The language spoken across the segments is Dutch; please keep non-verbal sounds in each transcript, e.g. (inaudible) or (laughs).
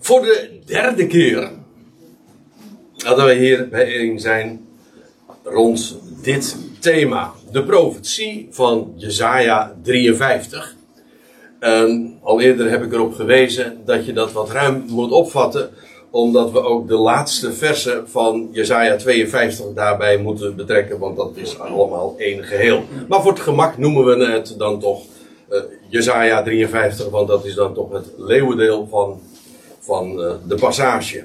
Voor de derde keer dat we hier bijeen zijn rond dit thema. De profetie van Jesaja 53. En al eerder heb ik erop gewezen dat je dat wat ruim moet opvatten. Omdat we ook de laatste versen van Jesaja 52 daarbij moeten betrekken. Want dat is allemaal één geheel. Maar voor het gemak noemen we het dan toch uh, Jesaja 53. Want dat is dan toch het leeuwendeel van, van uh, de passage.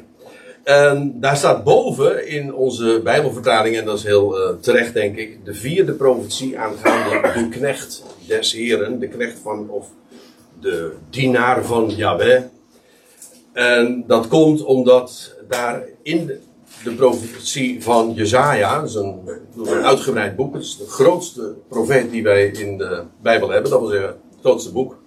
En daar staat boven in onze Bijbelvertaling, en dat is heel uh, terecht denk ik, de vierde profetie aangaande de knecht des Heren, de knecht van, of de dienaar van Yahweh. En dat komt omdat daar in de, de profetie van Jezaja, dat is een, uitgebreid boek, het is de grootste profeet die wij in de Bijbel hebben, dat wil zeggen het grootste boek,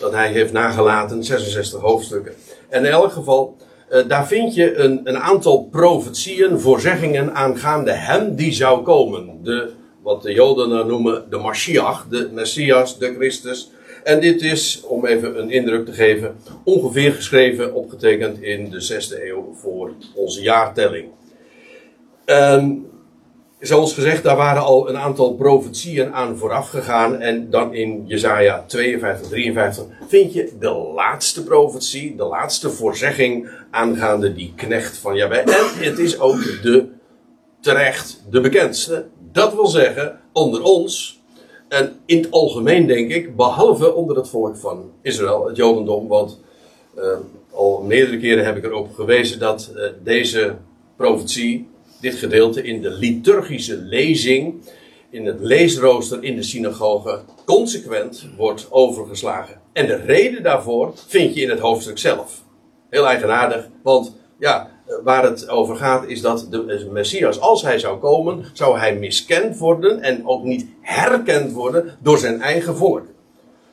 dat hij heeft nagelaten, 66 hoofdstukken. En in elk geval uh, daar vind je een, een aantal profetieën, voorzeggingen aangaande hem die zou komen. De, wat de Joden dan noemen de Mashiach, de Messias, de Christus. En dit is, om even een indruk te geven, ongeveer geschreven, opgetekend in de 6e eeuw voor onze jaartelling. Um, zoals gezegd, daar waren al een aantal profetieën aan vooraf gegaan. En dan in Jezaja 52, 53 vind je de laatste profetie, de laatste voorzegging aangaande die knecht van Jabé. En het is ook de terecht de bekendste. Dat wil zeggen, onder ons, en in het algemeen denk ik, behalve onder het volk van Israël, het Jodendom. Want uh, al meerdere keren heb ik erop gewezen dat uh, deze profetie dit gedeelte in de liturgische lezing, in het leesrooster in de synagoge, consequent wordt overgeslagen. En de reden daarvoor vind je in het hoofdstuk zelf. Heel eigenaardig, want ja, waar het over gaat is dat de Messias, als hij zou komen, zou hij miskend worden en ook niet herkend worden door zijn eigen volk.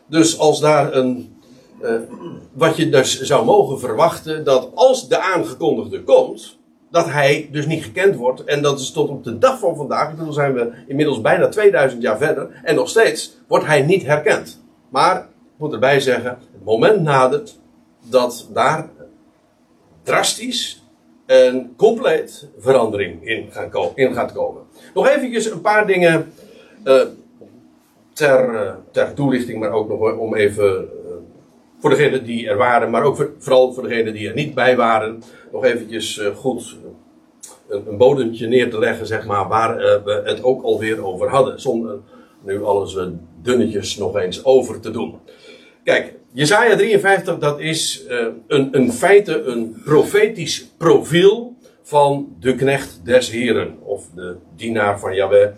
Dus als daar een, uh, wat je dus zou mogen verwachten, dat als de aangekondigde komt, dat hij dus niet gekend wordt. En dat is tot op de dag van vandaag, bedoel zijn we inmiddels bijna 2000 jaar verder. En nog steeds wordt hij niet herkend. Maar, ik moet erbij zeggen, het moment nadert dat daar drastisch en compleet verandering in, gaat komen. Nog eventjes een paar dingen uh, ter, uh, ter toelichting, maar ook nog om even voor degenen die er waren, maar ook voor, vooral voor degenen die er niet bij waren, nog eventjes goed een, een bodempje neer te leggen, zeg maar, waar we het ook alweer over hadden. Zonder nu alles dunnetjes nog eens over te doen. Kijk, Jezaja 53, dat is een, een feite een profetisch profiel van de knecht des Heren. Of de dienaar van Yahweh.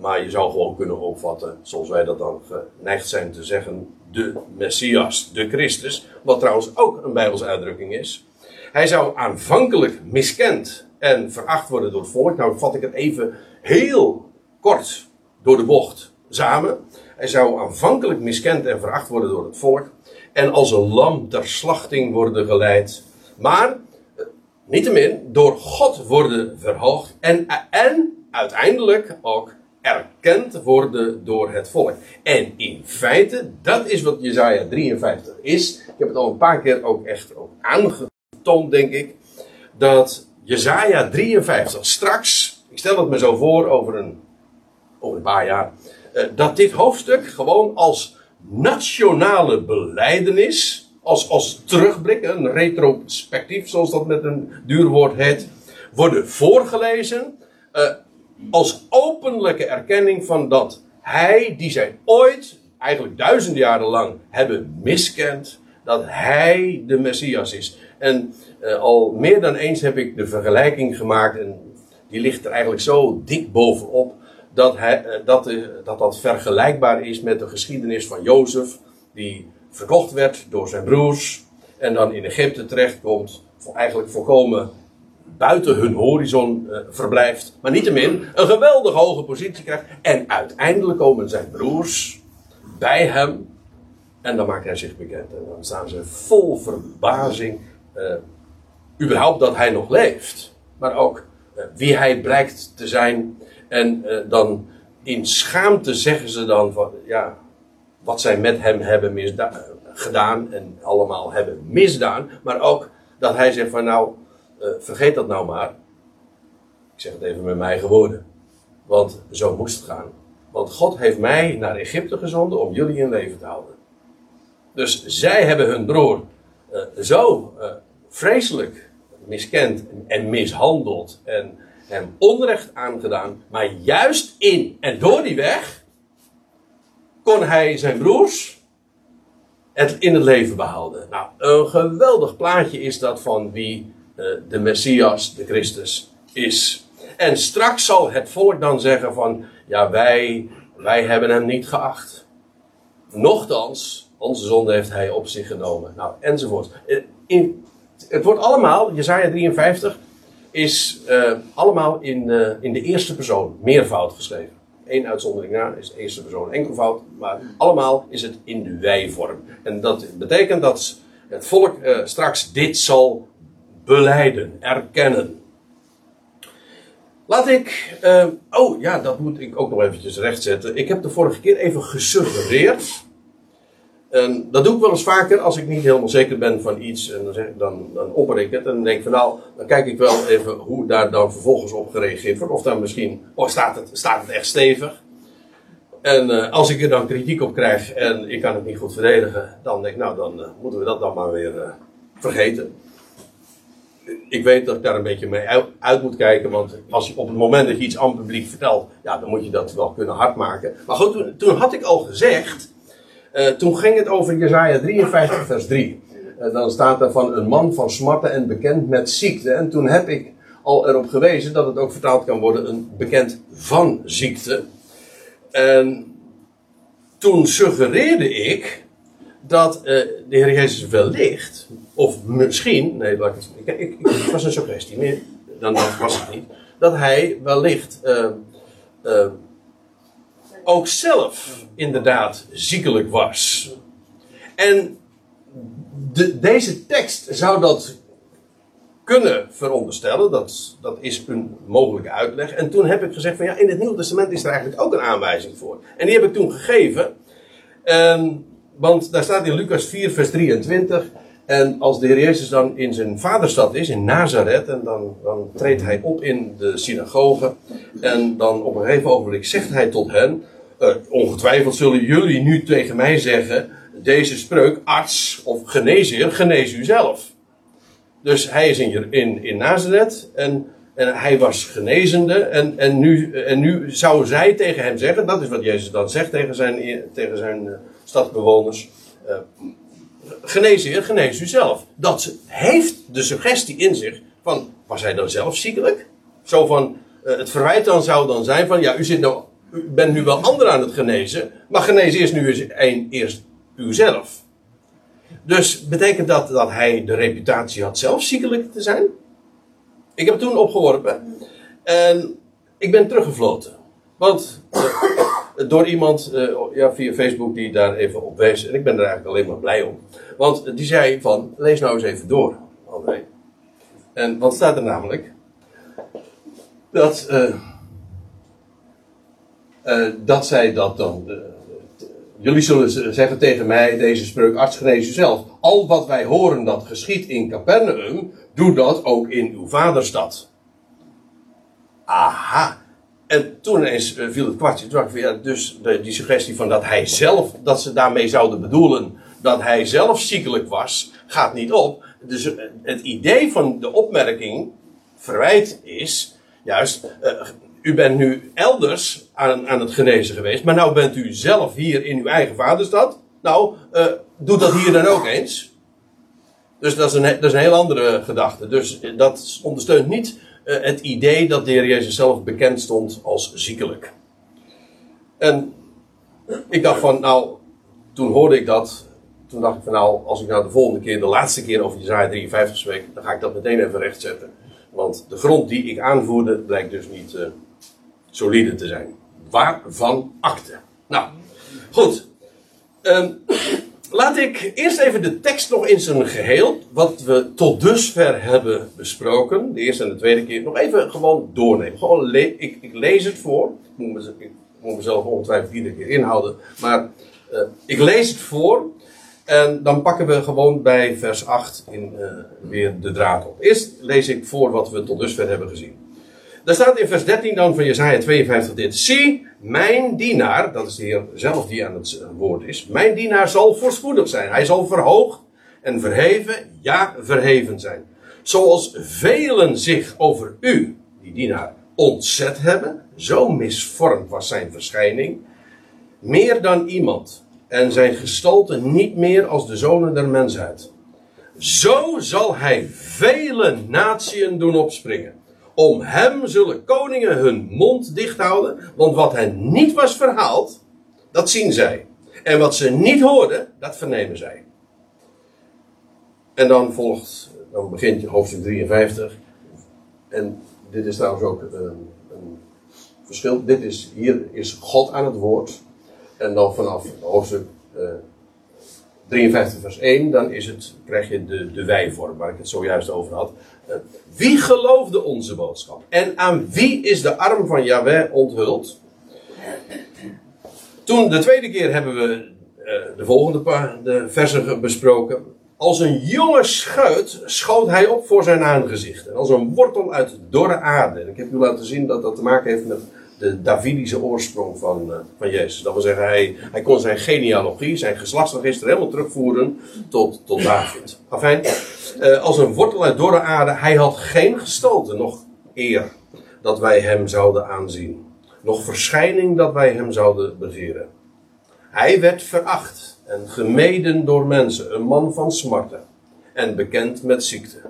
Maar je zou gewoon kunnen opvatten, zoals wij dat dan geneigd zijn te zeggen, de Messias, de Christus. Wat trouwens ook een Bijbelse uitdrukking is. Hij zou aanvankelijk miskend en veracht worden door het volk. Nou vat ik het even heel kort door de bocht samen. Hij zou aanvankelijk miskend en veracht worden door het volk. En als een lam ter slachting worden geleid. Maar, niettemin, door God worden verhoogd. En, en uiteindelijk ook erkend worden door het volk. En in feite, dat is wat Jezaja 53 is. Ik heb het al een paar keer ook echt ook aangetoond, denk ik. Dat Jezaja 53 straks, ik stel het me zo voor over een, over een paar jaar. Dat dit hoofdstuk gewoon als nationale beleidenis, als, als terugblik, een retrospectief, zoals dat met een duur woord heet, worden voorgelezen. Uh, als openlijke erkenning van dat hij, die zij ooit, eigenlijk duizenden jaren lang, hebben miskend, dat hij de Messias is. En uh, al meer dan eens heb ik de vergelijking gemaakt, en die ligt er eigenlijk zo dik bovenop, dat, hij, uh, dat, uh, dat dat vergelijkbaar is met de geschiedenis van Jozef, die verkocht werd door zijn broers, en dan in Egypte terechtkomt, eigenlijk volkomen buiten hun horizon uh, verblijft, maar niettemin een geweldig hoge positie krijgt. En uiteindelijk komen zijn broers bij hem en dan maakt hij zich bekend. En dan staan ze vol verbazing, uh, überhaupt dat hij nog leeft, maar ook uh, wie hij blijkt te zijn. En dan in schaamte zeggen ze dan van, ja, wat zij met hem hebben gedaan en allemaal hebben misdaan, maar ook dat hij zegt van nou, eh, vergeet dat nou maar. Ik zeg het even met mijn eigen woorden. Want zo moest het gaan. Want God heeft mij naar Egypte gezonden om jullie in leven te houden. Dus zij hebben hun broer uh, zo uh, vreselijk miskend en mishandeld en hem onrecht aangedaan. Maar juist in en door die weg kon hij zijn broers het in het leven behouden. Nou, een geweldig plaatje is dat van wie de Messias, de Christus, is. En straks zal het volk dan zeggen van, ja wij, wij hebben hem niet geacht. Nochtans, onze zonde heeft hij op zich genomen. Nou, enzovoort. In, het wordt allemaal, Jezaja 53, is uh, allemaal in, in de eerste persoon, meervoud geschreven. Eén uitzondering na is de eerste persoon enkelvoud, maar allemaal is het in de wij-vorm. En dat betekent dat het volk straks dit zal beleiden, erkennen. Laat ik. Uh, oh ja, dat moet ik ook nog eventjes rechtzetten. Ik heb de vorige keer even gesuggereerd. En dat doe ik wel eens vaker als ik niet helemaal zeker ben van iets. En dan, zeg, dan, dan opper ik het. En dan denk ik van nou, dan kijk ik wel even hoe daar dan vervolgens op gereageerd wordt. Of dan misschien, oh staat het, staat het echt stevig? En uh, als ik er dan kritiek op krijg en ik kan het niet goed verdedigen, dan denk ik nou, dan uh, moeten we dat dan maar weer uh, vergeten ik weet dat ik daar een beetje mee uit moet kijken. Want als op het moment dat je iets aan het publiek vertelt, ja, dan moet je dat wel kunnen hardmaken. Maar goed, toen, toen had ik al gezegd. Uh, toen ging het over Jezaja 53, vers 3. Uh, dan staat er van een man van smarten en bekend met ziekte. En toen heb ik al erop gewezen dat het ook vertaald kan worden een bekend van ziekte. En toen suggereerde ik dat uh, de Heer Jezus wellicht, of misschien, nee, laat ik ik, ik, was een suggestie, meer dan dat was het niet, dat hij wellicht uh, uh, ook zelf inderdaad ziekelijk was. En de, deze tekst zou dat kunnen veronderstellen, dat, dat is een mogelijke uitleg. En toen heb ik gezegd van ja, in het Nieuwe Testament is er eigenlijk ook een aanwijzing voor. En die heb ik toen gegeven. En want daar staat in Lucas 4, vers 23. En als de Heer Jezus dan in zijn vaderstad is, in Nazareth, en dan, dan treedt hij op in de synagoge. En dan op een gegeven ogenblik zegt hij tot hen: Ongetwijfeld zullen jullie nu tegen mij zeggen: Deze spreuk, arts of geneesheer, genees u zelf. Dus hij is in, in, in Nazareth en, en hij was genezende. En, en, nu, en nu zou zij tegen hem zeggen: Dat is wat Jezus dan zegt tegen zijn, tegen zijn stadsbewoners. Uh, genees heer, genees u zelf. Dat heeft de suggestie in zich van, was hij dan zelf ziekelijk? Zo van, uh, het verwijt dan zou dan zijn van, ja, u, zit nou, bent nu wel anderen aan het genezen, maar genees eerst nu eens een, eerst uzelf. Dus betekent dat dat hij de reputatie had zelf ziekelijk te zijn? Ik heb toen opgeworpen en ik ben teruggefloten. Want (coughs) door iemand uh, ja, via Facebook die daar even op wees. En ik ben er eigenlijk alleen maar blij om. Want die zei van, lees nou eens even door, André. En wat staat er namelijk? Dat, uh, uh, dat zij dat dan... jullie zullen zeggen tegen mij, deze spreuk, arts genees u zelf. Al wat wij horen dat geschiet in Capernaum, doe dat ook in uw vaderstad. Aha, en toen ineens uh, viel het kwartje. Ja, dus die suggestie van dat hij zelf, dat ze daarmee zouden bedoelen dat hij zelf ziekelijk was, gaat niet op. Dus uh, het idee van de opmerking, verwijt is, juist, uh, u bent nu elders aan, aan het genezen geweest, maar nou bent u zelf hier in uw eigen vaderstad. Nou, doe dat hier dan ook eens. Dus dat is een, dat is een heel andere gedachte. Dus dat ondersteunt niet het idee dat de Heer Jezus zelf bekend stond als ziekelijk. En ik dacht van, nou, toen hoorde ik dat. Toen dacht ik van, nou, als ik nou de volgende keer, de laatste keer over Jezaja 53 spreek, dan ga ik dat meteen even rechtzetten. Want de grond die ik aanvoerde, blijkt dus niet uh, solide te zijn. Waarvan akte. Nou, goed. Um, (clears throat) Laat ik eerst even de tekst nog in zijn geheel, wat we tot dusver hebben besproken, de eerste en de tweede keer, nog even gewoon doornemen. Gewoon ik, ik, lees het voor. Ik moet, mezelf ongetwijfeld iedere keer inhouden. Maar uh, ik lees het voor. En dan pakken we gewoon bij vers 8 in, uh, weer de draad op. Eerst lees ik voor wat we tot dusver hebben gezien. Daar staat in vers 13 dan van Jesaja 52 dit. Zie, mijn dienaar, dat is de Heer zelf die aan het woord is. Mijn dienaar zal voorspoedig zijn. Hij zal verhoogd en verheven, ja, verheven zijn. Zoals velen zich over u, die dienaar, ontzet hebben. Zo misvormd was zijn verschijning. Meer dan iemand. En zijn gestalte niet meer als de zonen der mensheid. Zo zal hij vele natieën doen opspringen. Om hem zullen koningen hun mond dicht houden, want wat hen niet was verhaald, dat zien zij. En wat ze niet hoorden, dat vernemen zij. En dan volgt, dan begint hoofdstuk 53. En dit is trouwens ook een, een verschil. Dit is, hier is God aan het woord. En dan vanaf hoofdstuk uh, 53 vers 1, dan is het, krijg je de, de wijvorm waar ik het zojuist over had. Uh, wie geloofde onze boodschap? En aan wie is de arm van Yahweh onthuld? Toen de tweede keer hebben we uh, de volgende paar, de versen besproken. Als een jonge schuit schoot hij op voor zijn aangezicht. En als een wortel uit dorre aarde. En ik heb u laten zien dat dat te maken heeft met de Davidische oorsprong van, uh, van Jezus. Dat wil zeggen, hij, hij kon zijn genealogie, zijn geslachtsregister helemaal terugvoeren tot, tot David. Afijn, uh, als een wortel uit dorre aarde, hij had geen gestalte, nog eer dat wij hem zouden aanzien. Nog verschijning dat wij hem zouden begeren. Hij werd veracht en gemeden door mensen, een man van smarten en bekend met ziekte.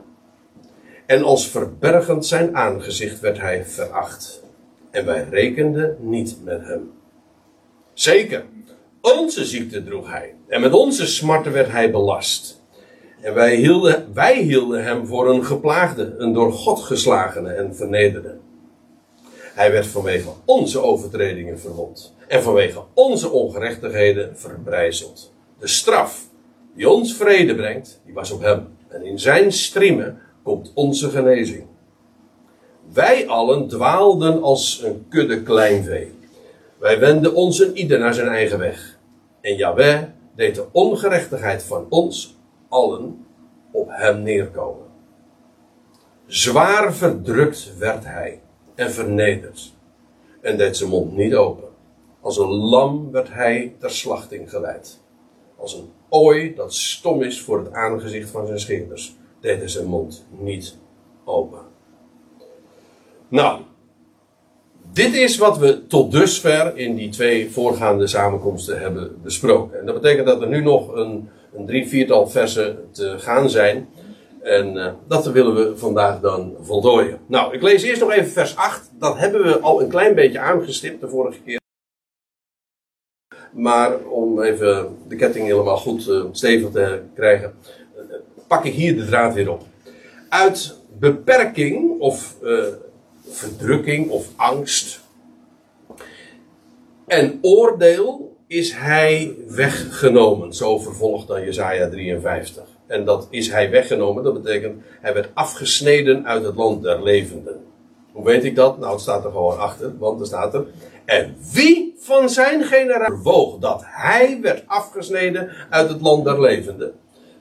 En als verbergend zijn aangezicht werd hij veracht. En wij rekenden niet met hem. Zeker, onze ziekte droeg hij. En met onze smarten werd hij belast. En wij hielden, wij hielden hem voor een geplaagde, een door God geslagene en vernederde. Hij werd vanwege onze overtredingen verwond. En vanwege onze ongerechtigheden verbrijzeld. De straf die ons vrede brengt, die was op hem. En in zijn striemen komt onze genezing. Wij allen dwaalden als een kudde kleinvee. Wij wenden ons en ieder naar zijn eigen weg. En Yahweh deed de ongerechtigheid van ons allen op hem neerkomen. Zwaar verdrukt werd hij en vernederd en deed zijn mond niet open. Als een lam werd hij ter slachting geleid. Als een ooi dat stom is voor het aangezicht van zijn scheerders, deed hij zijn mond niet open. Nou, dit is wat we tot dusver in die twee voorgaande samenkomsten hebben besproken. En dat betekent dat er nu nog een, een drie, viertal versen te gaan zijn. En uh, dat willen we vandaag dan voltooien. Nou, ik lees eerst nog even vers 8. Dat hebben we al een klein beetje aangestipt de vorige keer. Maar om even de ketting helemaal goed uh, stevig te krijgen, uh, pak ik hier de draad weer op. Uit beperking of verdrukking of angst en oordeel is hij weggenomen. Zo vervolgt dan Jezaja 53. En dat is hij weggenomen, dat betekent hij werd afgesneden uit het land der levenden. Hoe weet ik dat? Nou, het staat er gewoon achter, want er staat er. En wie van zijn generatie woog dat hij werd afgesneden uit het land der levenden?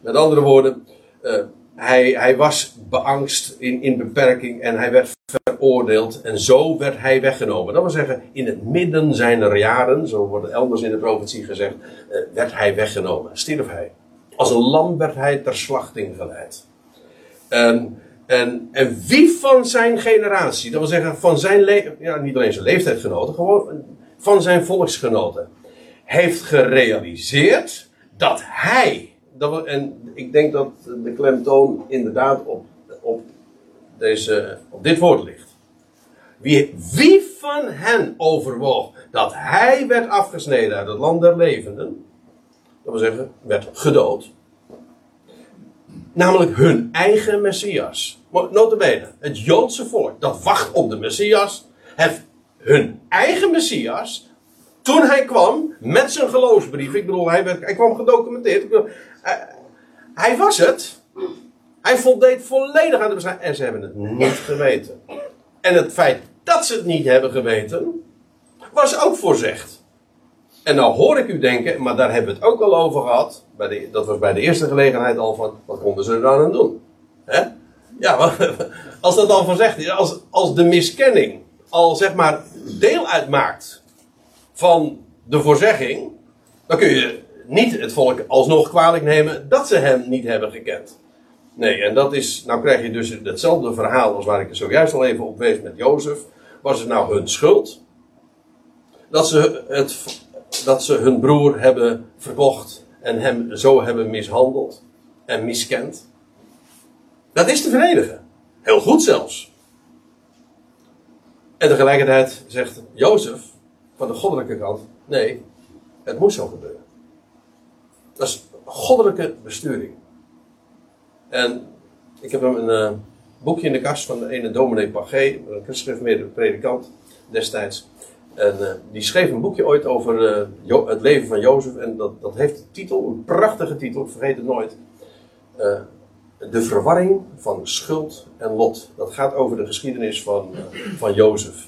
Met andere woorden, uh, hij, hij was beangst in, in beperking en hij werd veroordeeld en zo werd hij weggenomen. Dat wil zeggen, in het midden zijner jaren, zo wordt elders in de profetie gezegd, uh, werd hij weggenomen, stierf hij. Als een lam werd hij ter slachting geleid. En, en, en wie van zijn generatie, dat wil zeggen van zijn ja, niet alleen zijn leeftijdgenoten, gewoon van zijn volksgenoten, heeft gerealiseerd dat hij, dat, en ik denk dat de klemtoon inderdaad op, op, deze, op dit woord ligt. Wie, van hen overwoog dat hij werd afgesneden uit het land der levenden, dat wil zeggen, werd gedood. Namelijk hun eigen Messias. Notabene, het Joodse volk dat wacht op de Messias, heeft hun eigen Messias, toen hij kwam met zijn geloofsbrief, ik bedoel, hij, werd, hij kwam gedocumenteerd, uh, hij was het. Hij voldeed volledig aan de beschrijving en ze hebben het niet geweten. En het feit dat ze het niet hebben geweten, was ook voorzegd. En nou hoor ik u denken, maar daar hebben we het ook al over gehad. Bij de, dat was bij de eerste gelegenheid al van, wat konden ze er dan aan doen? Ja, (laughs) als dat al van zegt, als, als de miskenning al zeg maar deel uitmaakt van de voorzegging, dan kun je niet het volk alsnog kwalijk nemen dat ze hem niet hebben gekend. Nee, en dat is, nou krijg je dus hetzelfde verhaal als waar ik er zojuist al even op wees met Jozef. Was het nou hun schuld? Dat ze, het, dat ze hun broer hebben verkocht en hem zo hebben mishandeld en miskend? Dat is te verdedigen. Heel goed zelfs. En tegelijkertijd zegt Jozef, van de goddelijke kant, nee, het moest zo gebeuren. Dat is goddelijke besturing. En ik heb hem een uh, boekje in de kast van de ene dominee Pagé, een geschriftmeerde predikant destijds. En uh, die schreef een boekje ooit over uh, het leven van Jozef. En dat, dat heeft de titel, een prachtige titel, vergeet het nooit. de verwarring van schuld en lot. Dat gaat over de geschiedenis van, van Jozef.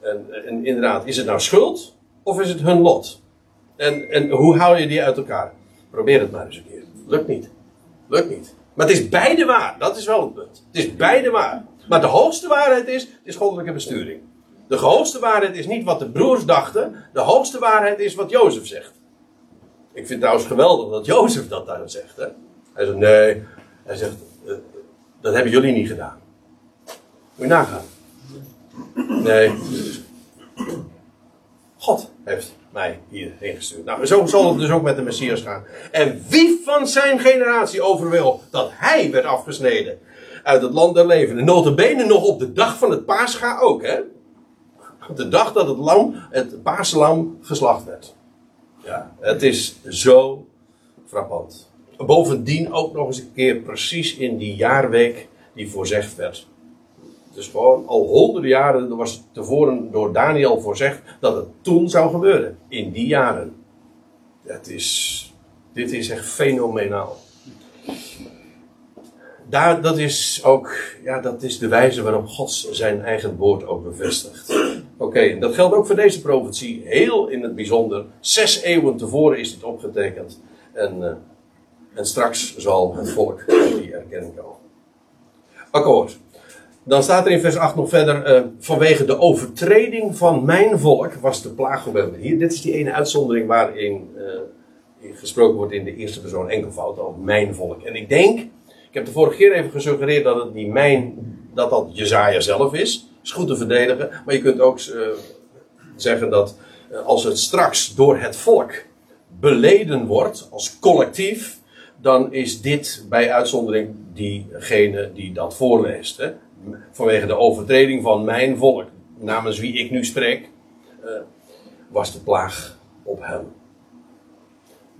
En, en inderdaad, is het nou schuld of is het hun lot? En, en hoe hou je die uit elkaar? Probeer het maar eens een keer. Lukt niet. Lukt niet. Maar het is beide waar. Dat is wel het punt. Het is beide waar. Maar de hoogste waarheid is, is goddelijke besturing. De hoogste waarheid is niet wat de broers dachten. De hoogste waarheid is wat Jozef zegt. Ik vind het trouwens geweldig dat Jozef dat daar zegt. Hè? Hij zegt, nee. Hij zegt, eh, dat hebben jullie niet gedaan. Moet je nagaan. Nee. God heeft mij hierheen gestuurd. Nou, zo zal het dus ook met de Messias gaan. En wie van zijn generatie over wil dat hij werd afgesneden uit het land der levenden. Notabene nog op de dag van het paascha ook, hè. Op de dag dat het lam, het paaslam geslacht werd. Ja, het is zo frappant. Bovendien ook nog eens een keer precies in die jaarweek die voorzegd werd dus gewoon al honderden jaren, er was tevoren door Daniel voorzegd dat het toen zou gebeuren. In die jaren. Het is, dit is echt fenomenaal. Daar, dat is ook, ja, dat is de wijze waarop God zijn eigen woord ook bevestigt. Oké, dat geldt ook voor deze profetie, heel in het bijzonder. Zes eeuwen tevoren is dit opgetekend. En, uh, en straks zal het volk die erkenning komen. Akkoord. Dan staat er in vers 8 nog verder, uh, vanwege de overtreding van mijn volk was de plaag. Hier, dit is die ene uitzondering waarin uh, gesproken wordt in de eerste persoon enkelvoud, over mijn volk. En ik denk, ik heb de vorige keer even gesuggereerd dat het die mijn, dat dat Jezaja zelf is. Is goed te verdedigen, maar je kunt ook uh, zeggen dat als het straks door het volk beleden wordt, als collectief, dan is dit bij uitzondering diegene die dat voorleest. Hè? Vanwege de overtreding van mijn volk, namens wie ik nu spreek, uh, was de plaag op hem.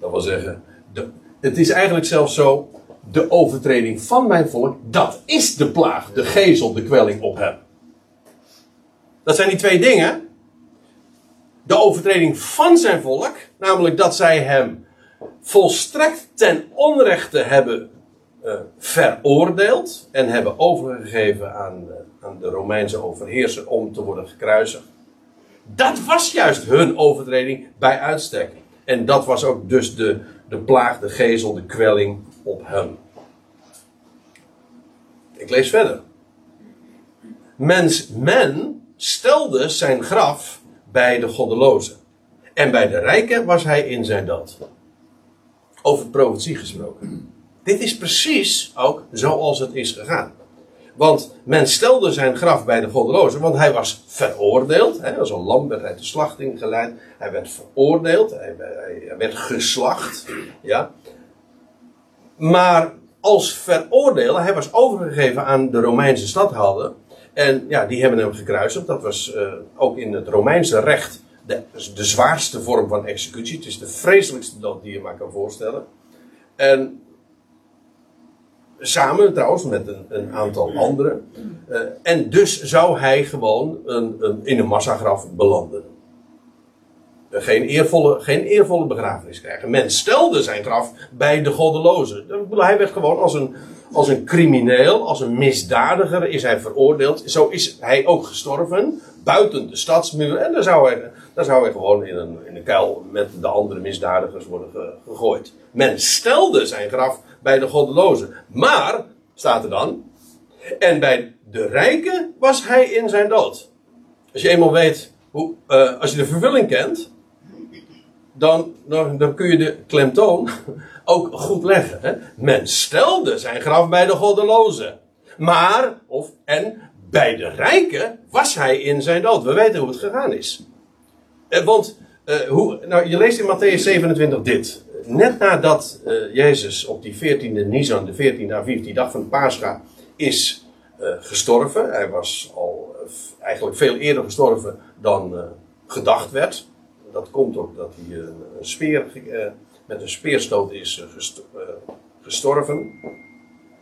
Dat wil zeggen, de, het is eigenlijk zelfs zo, de overtreding van mijn volk, dat is de plaag, de gezel, de kwelling op hem. Dat zijn die twee dingen. De overtreding van zijn volk, namelijk dat zij hem volstrekt ten onrechte hebben uh, veroordeeld en hebben overgegeven aan, aan de Romeinse overheerser om te worden gekruisigd. Dat was juist hun overtreding bij uitstek. En dat was ook dus de, de plaag, de gezel, de kwelling op hem. Ik lees verder. Mens, men stelde zijn graf bij de goddeloze. En bij de rijken was hij in zijn dood. Over profetie gesproken. Dit is precies ook zoals het is gegaan. Want men stelde zijn graf bij de goddeloze, want hij was veroordeeld. Hè, als een lam werd hij de slachting geleid. Hij werd veroordeeld, hij, werd geslacht. Ja. Maar als veroordeelde, hij was overgegeven aan de Romeinse stadhouder. En ja, die hebben hem gekruisigd. Dat was uh, ook in het Romeinse recht de, de zwaarste vorm van executie. Het is de vreselijkste dood die je maar kan voorstellen. En Samen trouwens met een, aantal anderen. Uh, en dus zou hij gewoon een, een, in een massagraf belanden. Uh, geen, eervolle, geen eervolle begrafenis krijgen. Men stelde zijn graf bij de goddeloze. Hij werd gewoon als een, als een crimineel, als een misdadiger is hij veroordeeld. Zo is hij ook gestorven, buiten de stadsmuur. En dan zou hij, dan zou hij gewoon in een, in een kuil met de andere misdadigers worden gegooid. Men stelde zijn graf bij de goddelozen. Maar, staat er dan, en bij de rijken was hij in zijn dood. Als je eenmaal weet, hoe, uh, als je de vervulling kent, dan, dan, kun je de klemtoon (laughs) ook goed leggen. Hè? Men stelde zijn graf bij de goddelozen. Maar, of, en bij de rijken was hij in zijn dood. We weten hoe het gegaan is. Eh, want, uh, hoe, nou, je leest in Matthäus 27 dit. Net nadat uh, Jezus op die 14e Nisan, de 14e Aviv, die dag van Pascha, is gestorven. Hij was al eigenlijk veel eerder gestorven dan gedacht werd. Dat komt ook dat hij een, speer, met een speerstoot is gestorven.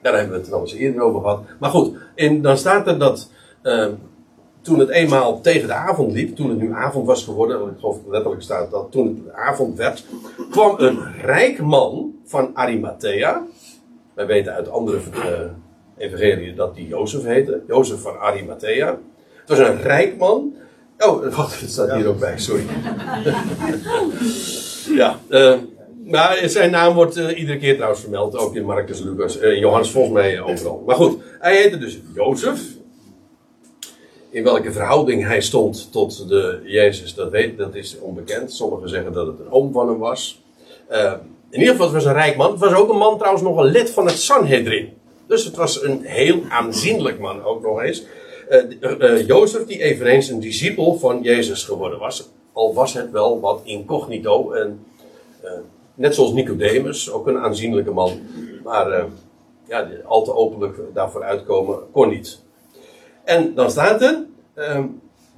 Daar hebben we het eens eerder over gehad. Maar goed, dan staat er dat toen het eenmaal tegen de avond liep, toen het nu avond was geworden, ik geloof letterlijk staat dat toen het avond werd, kwam een rijk man van Arimathea. Wij weten uit andere uh, dat die Jozef heette, Jozef van Arimathea. Het was een rijk man. Oh, (laughs) wat staat hier ook bij, sorry. (laughs) ja, uh, maar zijn naam wordt uh, iedere keer trouwens vermeld, ook in Marcus, Lucas, Johannes volgens mij overal. Maar goed, hij heette dus Jozef. In welke verhouding hij stond tot de Jezus, dat, weet, dat is onbekend. Sommigen zeggen dat het een oom van hem was. Uh, in ieder geval, het was een rijk man. Het was ook een man trouwens nog een lid van het Sanhedrin. Dus het was een heel aanzienlijk man ook nog eens. Jozef, die eveneens een discipel van Jezus geworden was. Al was het wel wat incognito en Net zoals Nicodemus, ook een aanzienlijke man. Maar uh, ja, al te openlijk daarvoor uitkomen kon niet. En dan staat er. Uh,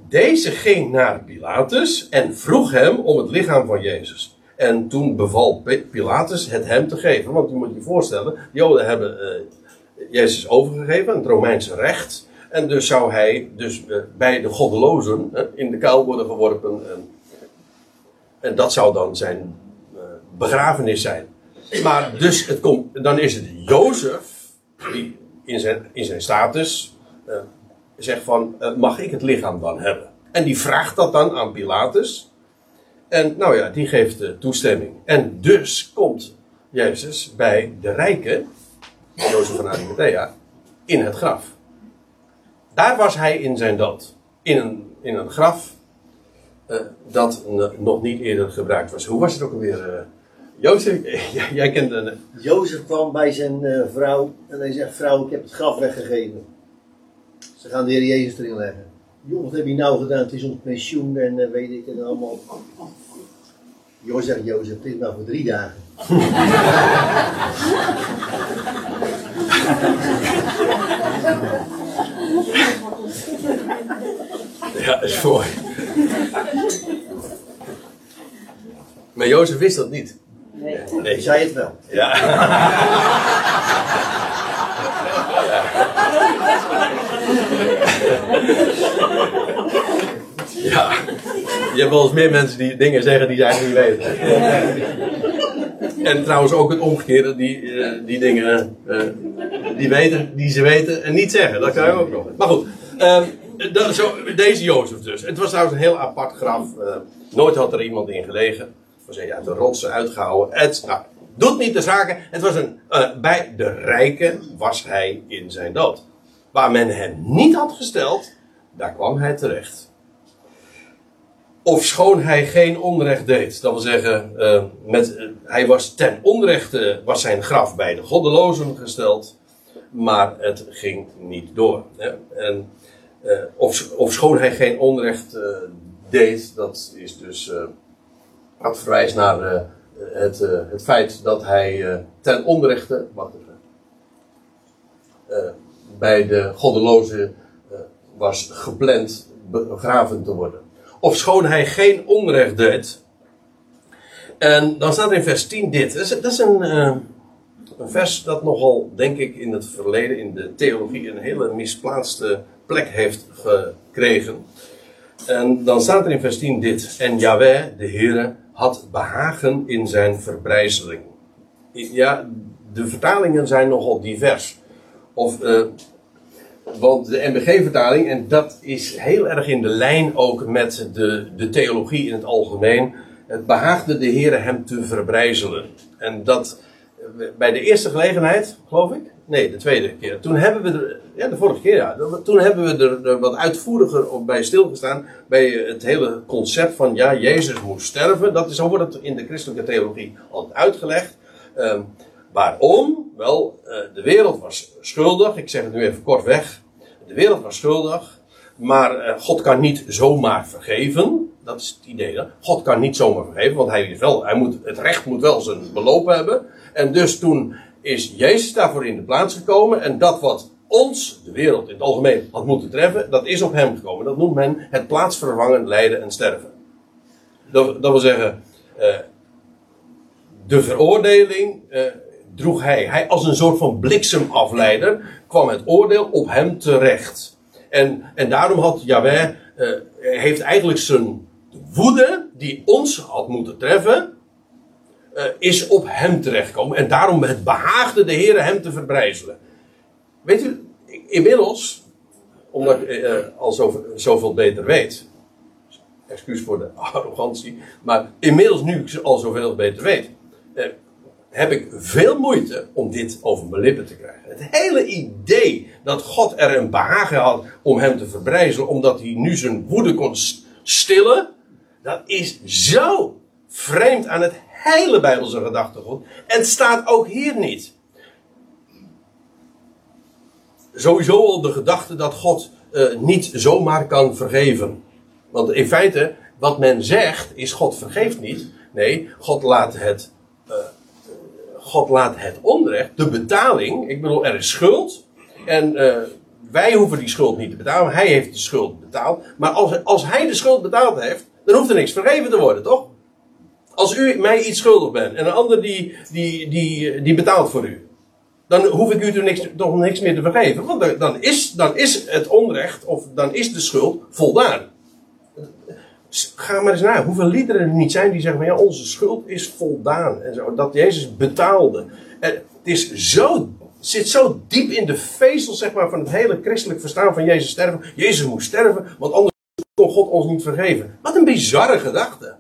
deze ging naar Pilatus en vroeg hem om het lichaam van Jezus. En toen beval Pilatus het hem te geven. Want je moet je voorstellen, de Joden hebben uh, Jezus overgegeven, het Romeinse recht. En dus zou hij dus bij de goddelozen in de kuil worden geworpen. En, dat zou dan zijn begrafenis zijn. Maar dus het komt, dan is het Jozef die in zijn, in zijn status uh, zegt van uh, mag ik het lichaam dan hebben? En die vraagt dat dan aan Pilatus. En nou ja, die geeft de toestemming. En dus komt Jezus bij de rijken, Jozef van Arimathea, in het graf. Daar was hij in zijn dood. In een, in een graf uh, dat nog niet eerder gebruikt was. Hoe was het ook alweer? Jozef, (laughs) jij een. Jozef kwam bij zijn uh, vrouw en hij zegt: Vrouw, ik heb het graf weggegeven. Ze gaan de Heer Jezus erin leggen. Jongen, wat heb je nou gedaan? Het is ons pensioen en uh, weet ik en allemaal. Jozef zegt: Jozef, het is maar voor drie dagen. (laughs) ja, is mooi. Maar Jozef wist dat niet. Nee. nee. Zei het wel. Ja. (laughs) Je hebt wel eens meer mensen die dingen zeggen die ze eigenlijk niet weten. En trouwens ook het omgekeerde, die, uh, die dingen uh, die, weten, die ze weten en niet zeggen. Dat kan je ook nog. Maar goed, dat, zo, deze Jozef dus. Het was trouwens een heel apart graf. Eh, nooit had er iemand in gelegen was hij uit de rotsen uitgehouden. Het nou, doet niet de zaken. Het was een, bij de rijken was hij in zijn dood. Waar men hem niet had gesteld, daar kwam hij terecht. Of schoon hij geen onrecht deed. Dat wil zeggen, uh, met, uh, hij was ten onrechte was zijn graf bij de goddelozen gesteld. Maar het ging niet door. Hè? En, of, of schoon hij geen onrecht deed, dat is dus dat verwijst naar het, het feit dat hij ten onrechte, bij de goddeloze was gepland begraven te worden. Of schoon hij geen onrecht deed. En dan staat in vers 10 dit. Dat is, dat is een, een vers dat nogal, denk ik, in het verleden in de theologie een hele misplaatste plek heeft gekregen. En dan staat er in vers 10 dit. En Yahweh, de Heere, had behagen in zijn verbrijzeling. Ja, de vertalingen zijn nogal divers. Of, uh, Want de MBG-vertaling, en dat is heel erg in de lijn ook met de, de theologie in het algemeen. Het behaagde de Heer hem te verbrijzelen. En dat eh, bij de eerste gelegenheid, geloof ik. Nee, de tweede keer. Toen hebben we er, ja, de vorige keer ja. Toen hebben we er, wat uitvoeriger op bij stilgestaan. Bij het hele concept van, ja, Jezus moest sterven. Dat is, zo wordt het in de christelijke theologie altijd uitgelegd. Um, waarom? Wel, uh, de wereld was schuldig. Ik zeg het nu even kort weg. De wereld was schuldig. Maar uh, God kan niet zomaar vergeven. Dat is het idee. God kan niet zomaar vergeven, want hij, wel, hij moet, het recht moet wel zijn beloop hebben. En dus toen is Jezus daarvoor in de plaats gekomen. En dat wat ons, de wereld in het algemeen, had moeten treffen, dat is op hem gekomen. Dat noemt men het plaatsvervangend lijden en sterven. Dat, wil zeggen, uh, de veroordeling droeg hij. Hij als een soort van bliksemafleider kwam het oordeel op hem terecht. En, en daarom had Yahweh, uh, heeft eigenlijk zijn woede die ons had moeten treffen, uh, is op hem terechtgekomen. En daarom het behaagde de Heer hem te verbrijzelen. Weet u, inmiddels, omdat ik uh, al zoveel, zoveel beter weet, excuus voor de (laughs) arrogantie, maar inmiddels nu ik al zoveel beter weet, heb ik veel moeite om dit over mijn lippen te krijgen. Het hele idee dat God er een behagen had om hem te verbrijzelen, omdat hij nu zijn woede kon stillen, dat is zo vreemd aan het hele Bijbelse gedachtegoed. En staat ook hier niet. Sowieso al de gedachte dat God uh, niet zomaar kan vergeven. Want in feite, wat men zegt, is God vergeeft niet. Nee, God laat het, God laat het onrecht, de betaling. Ik bedoel, er is schuld. En uh, wij hoeven die schuld niet te betalen. Hij heeft de schuld betaald. Maar als, als hij de schuld betaald heeft, dan hoeft er niks vergeven te worden, toch? Als u mij iets schuldig bent en een ander die, die, die, die betaalt voor u. Dan hoef ik u toch niks, niks meer te vergeven. Want dan is, dan is het onrecht, of dan is de schuld voldaan. Ga maar eens naar hoeveel liederen er niet zijn die zeggen: ja, onze schuld is voldaan. En zo, dat Jezus betaalde. Het is zo, zit zo diep in de vezel zeg maar, van het hele christelijk verstaan van Jezus sterven. Jezus moest sterven, want anders kon God ons niet vergeven. Wat een bizarre gedachte.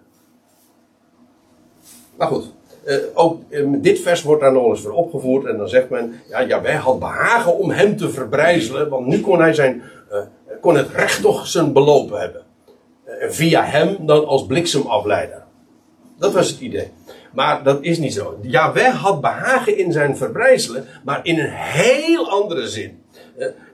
Maar goed, uh, ook uh, dit vers wordt daar nog eens voor opgevoerd. En dan zegt men, ja, ja, wij had behagen om hem te verbrijzelen. Want nu kon hij zijn, uh, kon het recht toch zijn belopen hebben. En via hem dan als bliksemafleider. Dat was het idee. Maar dat is niet zo. Jaweh had behagen in zijn verbrijzelen, maar in een heel andere zin.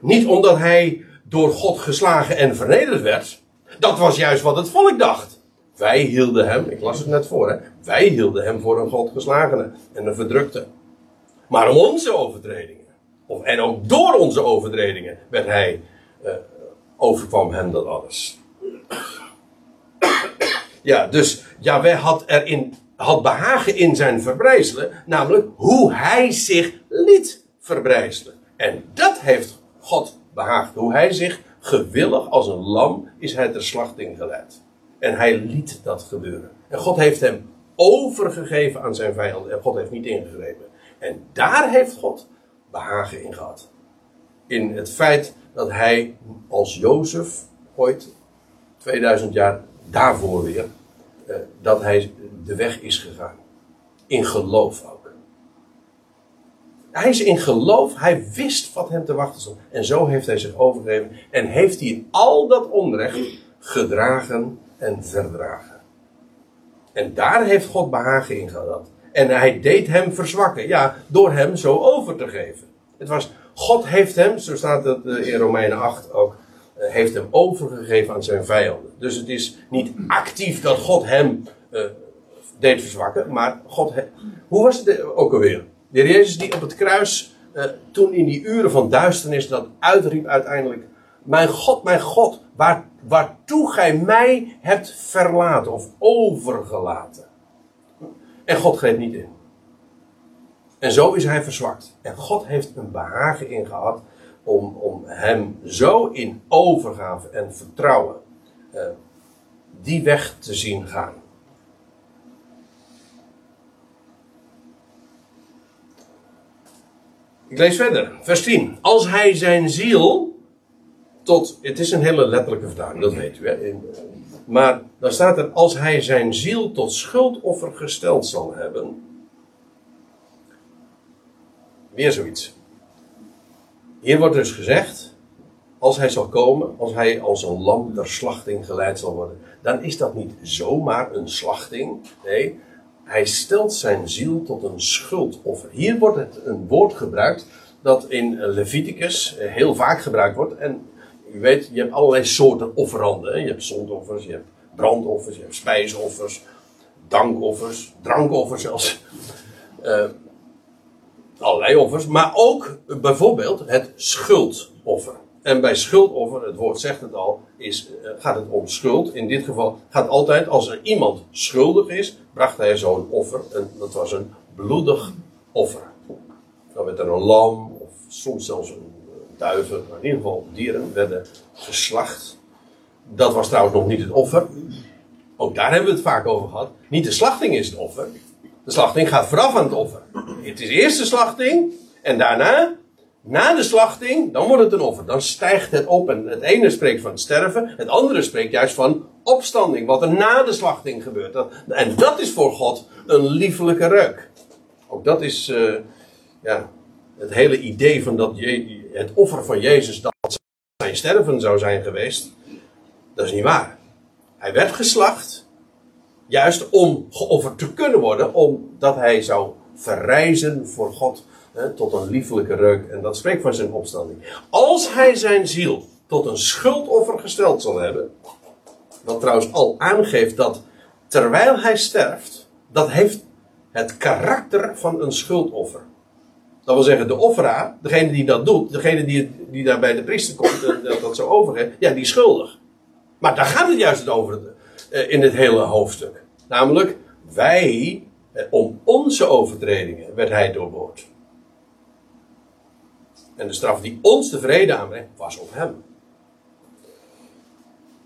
niet omdat hij door God geslagen en vernederd werd. Dat was juist wat het volk dacht. Wij hielden hem, ik las het net voor, wij hielden hem voor een godgeslagene en een verdrukte. Maar om onze overtredingen, en ook door onze overtredingen, werd hij, uh, overkwam hem dat alles. Ja, dus Jaweh had erin, had behagen in zijn verbrijzelen, namelijk hoe hij zich liet verbrijzelen. En dat heeft God behaagd, hoe hij zich gewillig als een lam is hij ter slachting geleid. En hij liet dat gebeuren. En God heeft hem overgegeven aan zijn vijanden. En God heeft niet ingegrepen. En daar heeft God behagen in gehad. In het feit dat hij als Jozef ooit 2000 jaar daarvoor weer, eh, dat hij de weg is gegaan. In geloof ook. Hij is in geloof, hij wist wat hem te wachten stond. En zo heeft hij zich overgegeven en heeft hij al dat onrecht gedragen en verdragen. En daar heeft God behagen in gehad. En hij deed hem verzwakken. Ja, door hem zo over te geven. Het was, God heeft hem, zo staat het eh, in Romeinen 8 ook, heeft hem overgegeven aan zijn vijanden. Dus het is niet actief dat God hem uh, deed verzwakken, maar God. Hoe was het ook alweer? De Jezus die op het kruis, toen in die uren van duisternis, dat uitriep uiteindelijk: Mijn God, mijn God, waar, waartoe gij mij hebt verlaten of overgelaten. En God greep niet in. En zo is hij verzwakt. En God heeft een behagen in gehad om, om hem zo in overgave en vertrouwen uh, die weg te zien gaan. Ik lees verder, vers 10. Als hij zijn ziel tot, het is een hele letterlijke vertaling, dat weet u. Hè? Maar dan staat er, als hij zijn ziel tot schuldoffer gesteld zal hebben. Weer zoiets. Hier wordt dus gezegd, als hij zal komen, als hij als een lam ter slachting geleid zal worden, dan is dat niet zomaar een slachting. Nee, hij stelt zijn ziel tot een schuldoffer. Hier wordt het een woord gebruikt dat in Leviticus heel vaak gebruikt wordt. En u weet, je hebt allerlei soorten offeranden. Je hebt zondoffers, je hebt brandoffers, je hebt spijsoffers, dankoffers, drankoffers zelfs. Uh, allerlei offers, maar ook bijvoorbeeld het schuldoffer. En bij schuldoffer, het woord zegt het al, is, uh, gaat het om schuld. In dit geval gaat altijd, als er iemand schuldig is, bracht hij zo'n offer. En dat was een bloedig offer. Dan werd er een lam, of soms zelfs een duiven, maar in ieder geval dieren, werden geslacht. Dat was trouwens nog niet het offer. Ook daar hebben we het vaak over gehad. Niet de slachting is het offer. De slachting gaat vooraf aan het offer. Het is eerst de slachting en daarna, na de slachting, dan wordt het een offer. Dan stijgt het op en het ene spreekt van sterven, het andere spreekt juist van opstanding, wat er na de slachting gebeurt. En dat is voor God een liefelijke reuk. Ook dat is, uh, ja, het hele idee van dat je, het offer van Jezus dat zijn sterven zou zijn geweest, dat is niet waar. Hij werd geslacht, juist om geofferd te kunnen worden, omdat hij zou verrijzen voor God hè, tot een liefelijke reuk. En dat spreekt van zijn opstanding. Als hij zijn ziel tot een schuldoffer gesteld zal hebben, wat trouwens al aangeeft dat terwijl hij sterft, dat heeft het karakter van een schuldoffer. Dat wil zeggen, de offeraar, degene die dat doet, degene die, die daar bij de priester komt en dat, dat zo overgeeft, ja, die is schuldig. Maar daar gaat het juist over in het hele hoofdstuk. Namelijk, wij, eh, om onze overtredingen, werd hij doorboord. En de straf die ons de vrede aanbrengt, was op hem.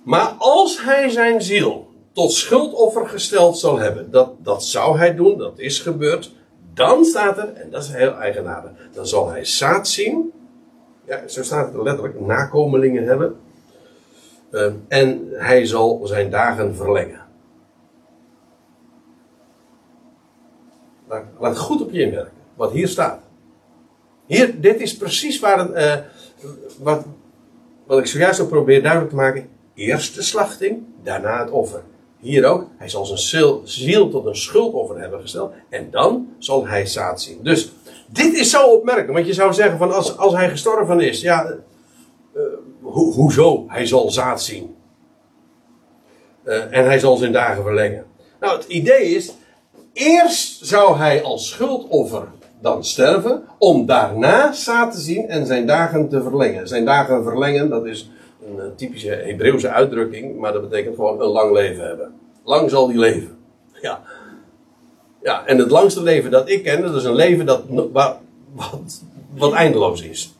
Maar als hij zijn ziel tot schuldoffer gesteld zal hebben, dat, dat zou hij doen, dat is gebeurd, dan staat er, en dat is heel eigenaardig, dan zal hij zaad zien. Ja, zo staat het letterlijk, nakomelingen hebben. Uh, en hij zal zijn dagen verlengen. Laat, goed op je inwerken, wat hier staat. Hier, dit is precies waar uh, wat, wat ik zojuist al probeer duidelijk te maken. Eerst de slachting, daarna het offer. Hier ook, hij zal zijn ziel tot een schuldoffer hebben gesteld. En dan zal hij zaad zien. Dus dit is zo opmerkelijk. Want je zou zeggen van als, als hij gestorven is. Ja, uh, ho hoezo? Hij zal zaad zien. Uh, en hij zal zijn dagen verlengen. Nou, het idee is. Eerst zou hij als schuldoffer dan sterven. Om daarna zaad te zien en zijn dagen te verlengen. Zijn dagen verlengen, dat is een eh, typische Hebreeuwse uitdrukking, maar dat betekent gewoon een lang leven hebben. Lang zal die leven. Ja. Ja, en het langste leven dat ik ken, dat is een leven dat, wat eindeloos is.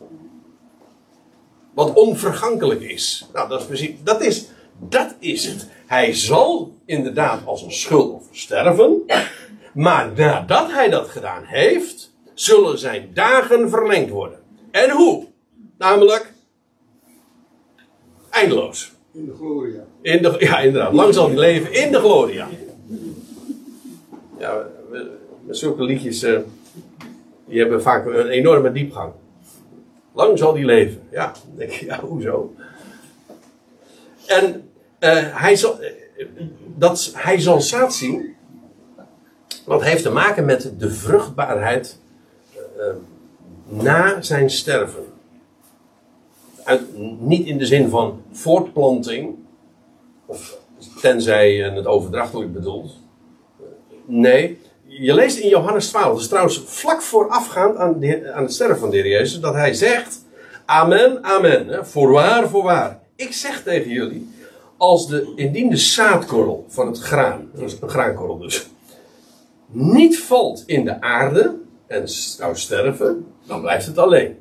Wat onvergankelijk is. Nou, dat is precies, dat is, dat is het. Hij zal inderdaad als een schuldoffer sterven. Maar nadat hij dat gedaan heeft, zullen zijn dagen verlengd worden. En hoe? Namelijk Eindeloos. In de gloria. In de, ja, inderdaad. Lang zal hij leven in de gloria. Ja, met zulke liedjes, uh, die hebben vaak een enorme diepgang. Lang zal die leven. Ja, denk je, ja, hoezo? En uh, hij, zal, dat, hij zal zaad zien. Wat heeft te maken met de vruchtbaarheid uh, na zijn sterven niet in de zin van voortplanting, of tenzij het overdrachtelijk bedoelt. Nee, je leest in Johannes 12, dat is trouwens vlak voorafgaand aan, aan het sterven van de Heer Jezus, dat hij zegt: Amen, amen, hè, voorwaar, voorwaar. Ik zeg tegen jullie, als de, indien de zaadkorrel van het graan, een graankorrel dus, niet valt in de aarde en zou sterven, dan blijft het alleen.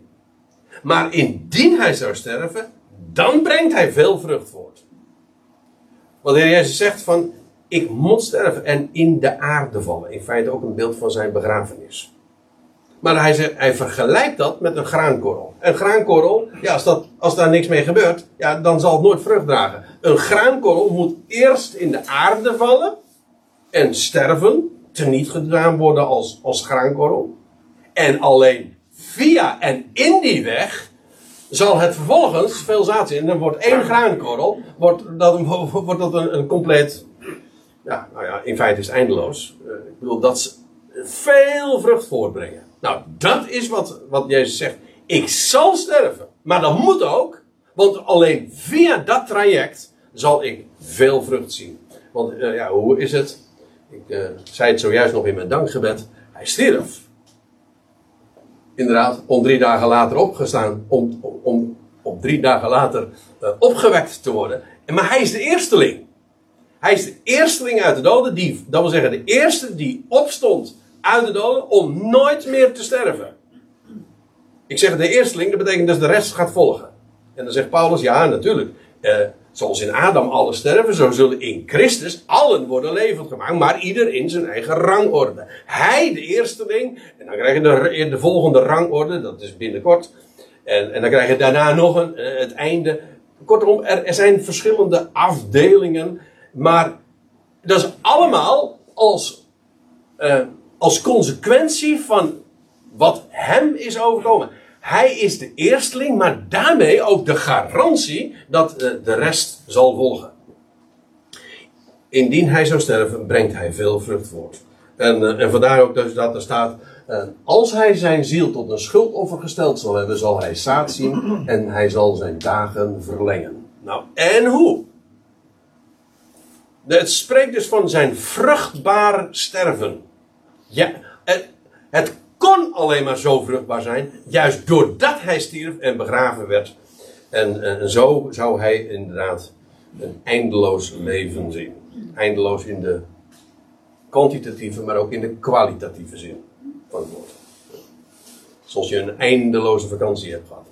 Maar indien hij zou sterven, dan brengt hij veel vrucht voort. Want de Heer Jezus zegt van, ik moet sterven en in de aarde vallen. In feite ook een beeld van zijn begrafenis. Maar hij, zegt, hij vergelijkt dat met een graankorrel. Een graankorrel, ja, als, dat, als daar niks mee gebeurt, ja, dan zal het nooit vrucht dragen. Een graankorrel moet eerst in de aarde vallen en sterven, teniet gedaan worden als, als graankorrel. En alleen via en in die weg zal het vervolgens veel zaad zijn. En dan wordt één graankorrel, wordt dat, (laughs) wordt dat een, een compleet, ja, nou ja, in feite is het eindeloos. Uh, ik bedoel, dat ze veel vrucht voortbrengen. Nou, dat is wat, wat Jezus zegt. Ik zal sterven. Maar dat moet ook, want alleen via dat traject zal ik veel vrucht zien. Want uh, ja, hoe is het? Ik uh, zei het zojuist nog in mijn dankgebed. Hij stierf inderdaad om drie dagen later opgestaan, om, om, om, drie dagen later opgewekt te worden. Maar hij is de eersteling. Hij is de eersteling uit de doden, dat wil zeggen de eerste die opstond uit de doden om nooit meer te sterven. Ik zeg de eersteling, dat betekent dat de rest gaat volgen. En dan zegt Paulus, ja natuurlijk, uh, Zoals in Adam alle sterven, zo zullen in Christus allen worden levend gemaakt, maar ieder in zijn eigen rangorde. Hij de eersteling, en dan krijg je de, de volgende rangorde, dat is binnenkort. En, en dan krijg je daarna nog een, eh, het einde. Kortom, er, er zijn verschillende afdelingen, maar dat is allemaal als, uh, als consequentie van wat hem is overkomen. Hij is de eersteling, maar daarmee ook de garantie dat eh, de rest zal volgen. Indien hij zou sterven, brengt hij veel vrucht voort. En, uh, en vandaar ook dus dat er staat: Als hij zijn ziel tot een schuldoffer gesteld zal hebben, zal hij zaad zien en hij zal zijn dagen verlengen. Nou, en hoe? Het spreekt dus van zijn vruchtbaar sterven. Ja, het, het kon alleen maar zo vruchtbaar zijn, juist doordat hij stierf en begraven werd. En, en zo zou hij inderdaad een eindeloos leven zien. Eindeloos in de kwantitatieve, maar ook in de kwalitatieve zin van het woord. Zoals je een eindeloze vakantie hebt gehad.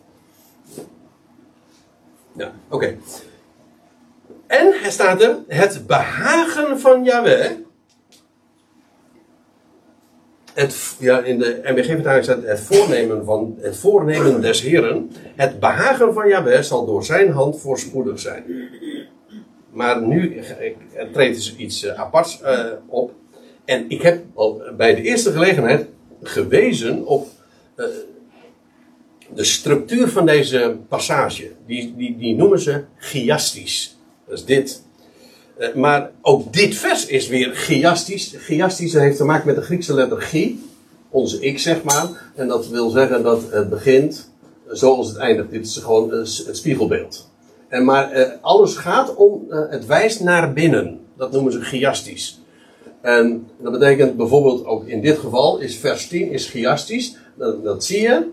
Ja, oké. Okay. En er staat er, het behagen van Yahweh het, ja, in de MBG-vertaling staat het voornemen, van, het voornemen des Heren. Het behagen van Jahweh zal door zijn hand voorspoedig zijn. Maar nu treedt dus iets uh, aparts uh, op. En ik heb al bij de eerste gelegenheid gewezen op uh, de structuur van deze passage. Die, die, die noemen ze chiastisch. Dat is dit. Eh, maar ook dit vers is weer chiastisch. Chiastisch heeft te maken met de Griekse letter chi, onze x zeg maar. En dat wil zeggen dat het begint zoals het eindigt. Dit is gewoon het spiegelbeeld. En maar eh, alles gaat om, eh, het wijst naar binnen. Dat noemen ze chiastisch. En dat betekent bijvoorbeeld ook in dit geval is vers 10 is chiastisch. Dat, dat zie je,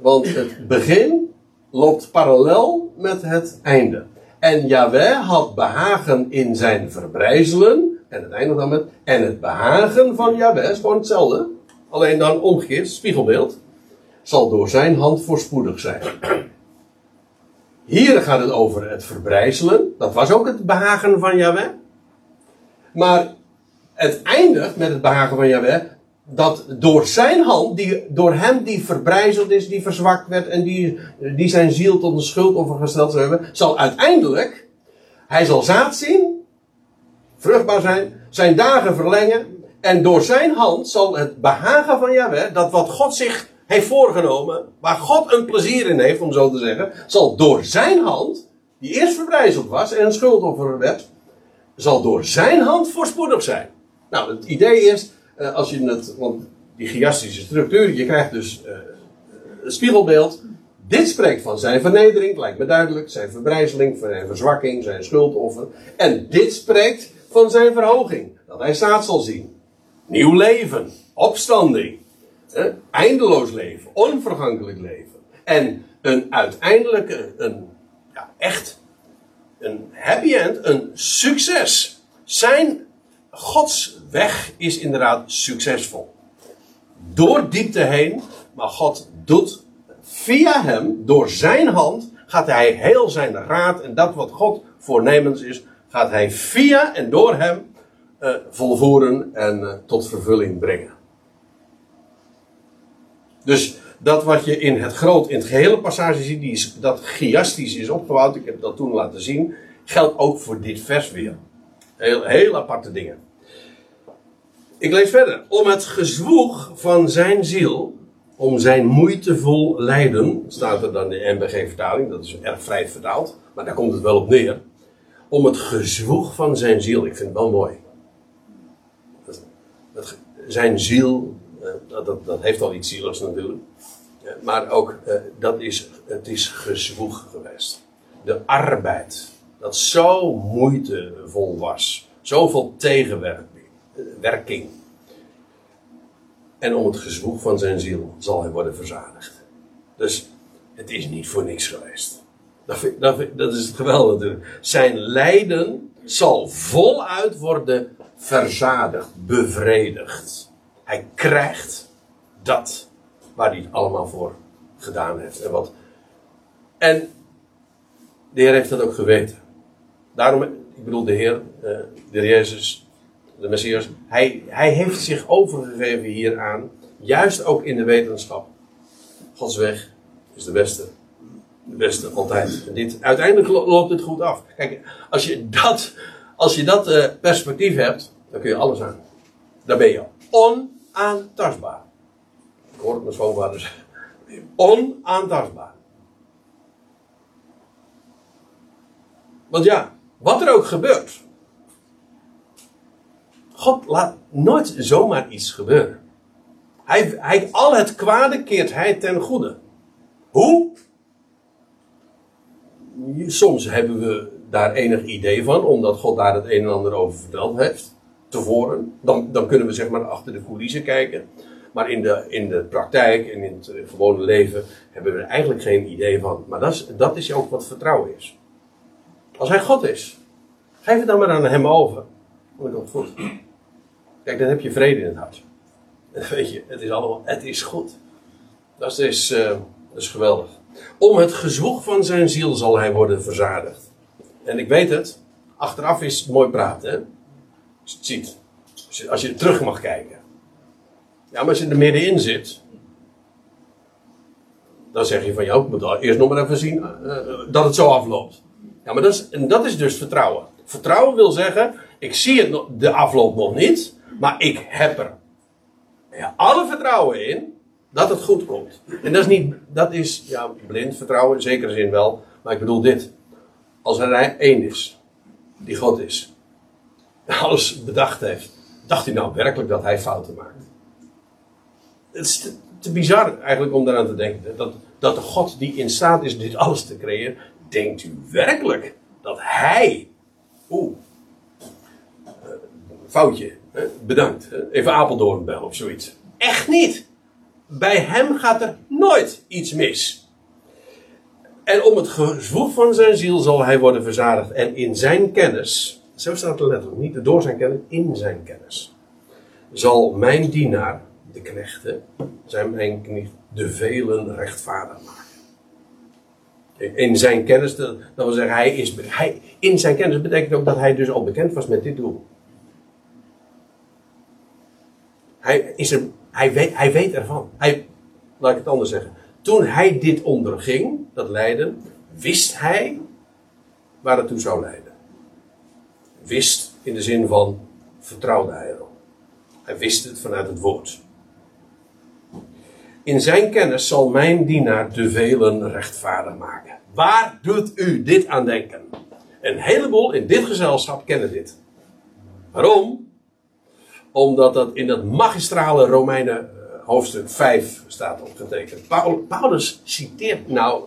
want het begin loopt parallel met het einde. En Yahweh had behagen in zijn verbrijzelen. En het eindigt dan met. En het behagen van Yahweh is gewoon hetzelfde. Alleen dan omgekeerd, spiegelbeeld. Zal door zijn hand voorspoedig zijn. Hier gaat het over het verbrijzelen. Dat was ook het behagen van Yahweh. Maar het eindigt met het behagen van Yahweh dat door zijn hand, die, door hem die verbrijzeld is, die verzwakt werd en die, die zijn ziel tot een schuldoffer gesteld zou hebben, zal uiteindelijk, hij zal zaad zien, vruchtbaar zijn, zijn dagen verlengen en door zijn hand zal het behagen van Yahweh, dat wat God zich heeft voorgenomen, waar God een plezier in heeft, om zo te zeggen, zal door zijn hand, die eerst verbrijzeld was en een schuldoffer werd, zal door zijn hand voorspoedig zijn. Nou, het idee is, uh, als je het, want die chiastische structuur, je krijgt dus uh, een spiegelbeeld. Dit spreekt van zijn vernedering, lijkt me duidelijk, zijn verbrijzeling, zijn verzwakking, zijn schuldoffer. En dit spreekt van zijn verhoging, dat hij zaad zal zien. Nieuw leven, opstanding, eindeloos leven, onvergankelijk leven. En een uiteindelijke, een, ja, echt, een happy end, een succes. Zijn Gods weg is inderdaad succesvol. Door diepte heen, maar God doet via hem, door zijn hand, gaat hij heel zijn raad en dat wat God voornemens is, gaat hij via en door hem uh, volvoeren en uh, tot vervulling brengen. Dus dat wat je in het groot, in het gehele passage ziet, die is, dat chiastisch is opgebouwd, ik heb dat toen laten zien, geldt ook voor dit vers weer. Heel, aparte dingen. Ik lees verder. Om het gezwoeg van zijn ziel, om zijn moeitevol lijden, staat er dan in de NBG-vertaling, dat is erg vrij vertaald, maar daar komt het wel op neer. Om het gezwoeg van zijn ziel, ik vind het wel mooi. Dat, zijn ziel, eh, dat, dat, dat, heeft al iets zieligs natuurlijk. Eh, maar ook, eh, dat is, het is gezwoeg geweest. De arbeid, dat zo moeitevol was. Zoveel tegenwerking. En om het gezwoeg van zijn ziel zal hij worden verzadigd. Dus het is niet voor niks geweest. Dat, dat, dat is het geweldige. Zijn lijden zal voluit worden verzadigd, bevredigd. Hij krijgt dat waar hij het allemaal voor gedaan heeft. En, wat, en de Heer heeft dat ook geweten. Daarom, ik bedoel, de Heer, eh, de Jezus, de Messias, hij, hij heeft zich overgegeven hieraan, juist ook in de wetenschap. Gods weg is de beste. De beste altijd. En dit, uiteindelijk loopt het goed af. Kijk, als je dat, als je dat uh, perspectief hebt, dan kun je alles aan. Dan ben je onaantastbaar. Ik hoor het mijn schoonvader zeggen. Onaantastbaar. Want ja, wat er ook gebeurt. God laat nooit zomaar iets gebeuren. Hij, hij, al het kwade keert hij ten goede. Hoe? Soms hebben we daar enig idee van, omdat God daar het een en ander over verteld heeft. Tevoren. Dan, dan kunnen we zeg maar achter de coulissen kijken. Maar in de, in de praktijk en in het gewone leven hebben we er eigenlijk geen idee van. Maar dat is, dat is ook wat vertrouwen is. Als hij God is, geef het dan maar aan hem over. Dan komt het goed. Kijk, dan heb je vrede in het hart. (laughs) weet je, het is allemaal, het is goed. Dat is, dat is geweldig. Om het gezwoeg van zijn ziel zal hij worden verzadigd. En ik weet het, achteraf is het mooi praten? Als je het ziet. Als je, terug mag kijken. Ja, maar als je er middenin zit, dan zeg je van ja, ik moet eerst nog maar even zien uh, dat het zo afloopt. Maar dat is, en dat is dus vertrouwen. Vertrouwen wil zeggen, ik zie het, de afloop nog niet, maar ik heb er ja, alle vertrouwen in dat het goed komt. En dat is niet, dat is ja, blind vertrouwen, in zekere zin wel, maar ik bedoel dit. Als er één is, die God is, (laughs) alles bedacht heeft, dacht hij nou werkelijk dat hij fouten maakt? Het is te, te bizar eigenlijk om daaraan te denken. Dat, dat de God die in staat is dit alles te creëren, denkt u werkelijk dat hij. Oeh. Uh, foutje. Hè? Bedankt. Even Apeldoorn bellen of zoiets. Echt niet. Bij hem gaat er nooit iets mis. En om het gezwoeg van zijn ziel zal hij worden verzadigd. En in zijn kennis, zo staat het letterlijk, niet door zijn kennis, in zijn kennis, zal mijn dienaar, de knechten, zijn mijn knecht, de velen rechtvaardig maken in zijn kennis, dat wil zeggen, hij is, hij, in zijn kennis betekent ook dat hij dus al bekend was met dit doel. Hij, is er, hij, weet, hij weet ervan. Hij, laat ik het anders zeggen. Toen hij dit onderging, dat lijden, wist hij waar het toe zou leiden. Wist in de zin van vertrouwde hij erop. Hij wist het vanuit het woord. In zijn kennis zal mijn dienaar de velen rechtvaardig maken. Waar doet u dit aan denken? Een heleboel in dit gezelschap kennen dit. Waarom? Omdat dat in dat magistrale Romeinen eh, hoofdstuk 5 staat opgetekend. Paulus citeert, nou,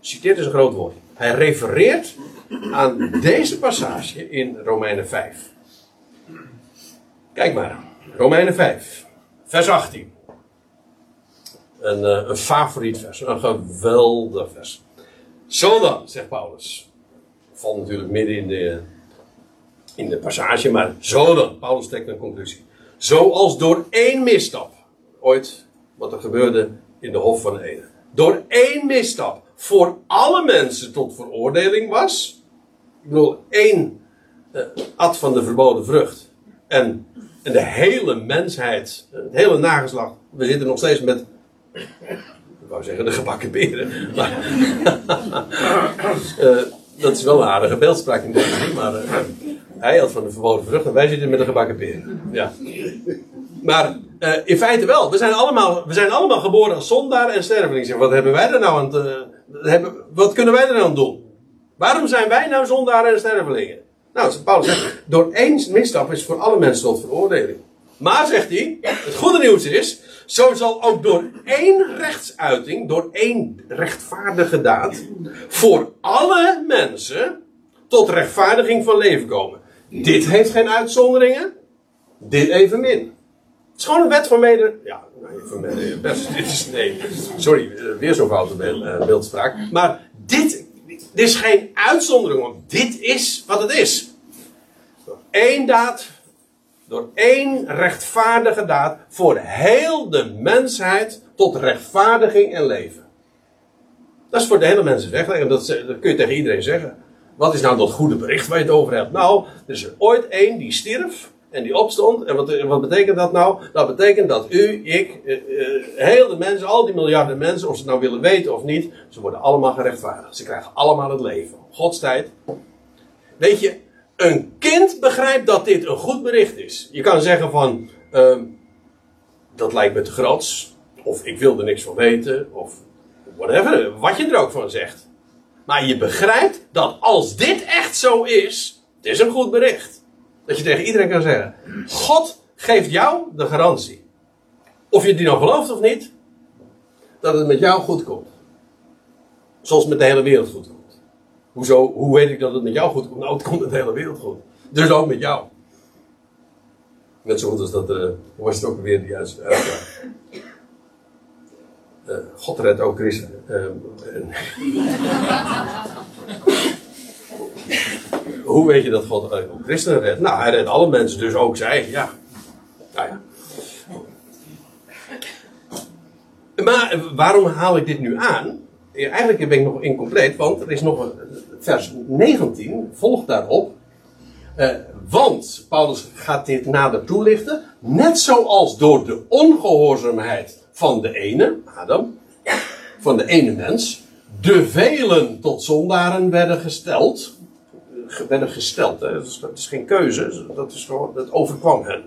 citeert is een groot woord. Hij refereert aan deze passage in Romeinen 5. Kijk maar, Romeinen 5, vers 18. Een, eh, een favoriet vers, een geweldig vers. Zo dan, zegt Paulus. Valt natuurlijk midden in de, in de passage, maar zo dan. Paulus trekt een conclusie. Zoals door één misstap, ooit wat er gebeurde in de Hof van Eden. Door één misstap voor alle mensen tot veroordeling was. Ik bedoel, één uh, at van de verboden vrucht. En, en de hele mensheid, het hele nageslacht, we zitten nog steeds met Ik wou zeggen de gebakken. Maar, (laughs) eh, dat is wel een aardige beeldspraak in deze maar eh, hij had van de verboden vrucht en wij zitten met de gebakken peren. Ja. Maar eh, in feite wel. We zijn, allemaal, we zijn allemaal geboren als zondaar en sterveling. Zeg, wat hebben wij er nou aan hebben, Wat kunnen wij er nou aan doen? Waarom zijn wij nou zondaren en stervelingen? Nou, Paulus zegt, door één misstap is voor alle mensen tot veroordeling. Maar, zegt hij, het goede nieuws is, zo zal ook door één rechtsuiting, door één rechtvaardige daad, voor alle mensen tot rechtvaardiging van leven komen. Dit heeft geen uitzonderingen, dit evenmin. Het is gewoon een wet van mede. Ja, van mede, best, dit is. Nee, sorry, eh, weer zo'n foute eh, beeldspraak. Maar dit, dit is geen uitzondering, want dit is wat het is. Één daad door één rechtvaardige daad voor heel de mensheid tot rechtvaardiging en leven. Dat is voor de hele mensen weg. En dat, kun je tegen iedereen zeggen. Wat is nou dat goede bericht waar je het over hebt? Nou, er is er ooit één die stierf en die opstond. En wat, wat betekent dat nou? Dat betekent dat u, ik, eh, eh, heel de mensen, al die miljarden mensen, of ze het nou willen weten of niet, ze worden allemaal gerechtvaardigd. Ze krijgen allemaal het leven. Gods tijd. Weet je, een kind begrijpt dat dit een goed bericht is. Je kan zeggen van, uh, dat lijkt me te groots. Of ik wil er niks van weten. Of whatever, wat je er ook van zegt. Maar je begrijpt dat als dit echt zo is, het is een goed bericht. Dat je tegen iedereen kan zeggen, God geeft jou de garantie. Of je die nou gelooft of niet, dat het met jou goed komt. Zoals met de hele wereld goed komt. Hoezo, hoe weet ik dat het met jou goed komt? Nou, het komt met de hele wereld goed. Dus ook met jou. Net zo goed als dat, uh, was het ook weer de juiste uitspraak. Uh, God redt ook christenen. Uh, (laughs) hoe weet je dat God ook christenen redt? Nou, hij redt alle mensen, dus ook zij, ja. Nou ja. Maar waarom haal ik dit nu aan? Eigenlijk ben ik nog incompleet, want er is nog een, vers 19 volgt daarop. Uh, want Paulus gaat dit nader toelichten. Net zoals door de ongehoorzaamheid van de ene, Adam, van de ene mens, de velen tot zondaren werden gesteld. Werden gesteld, hè? Dat, is, dat is geen keuze, dat, is gewoon, dat overkwam hen.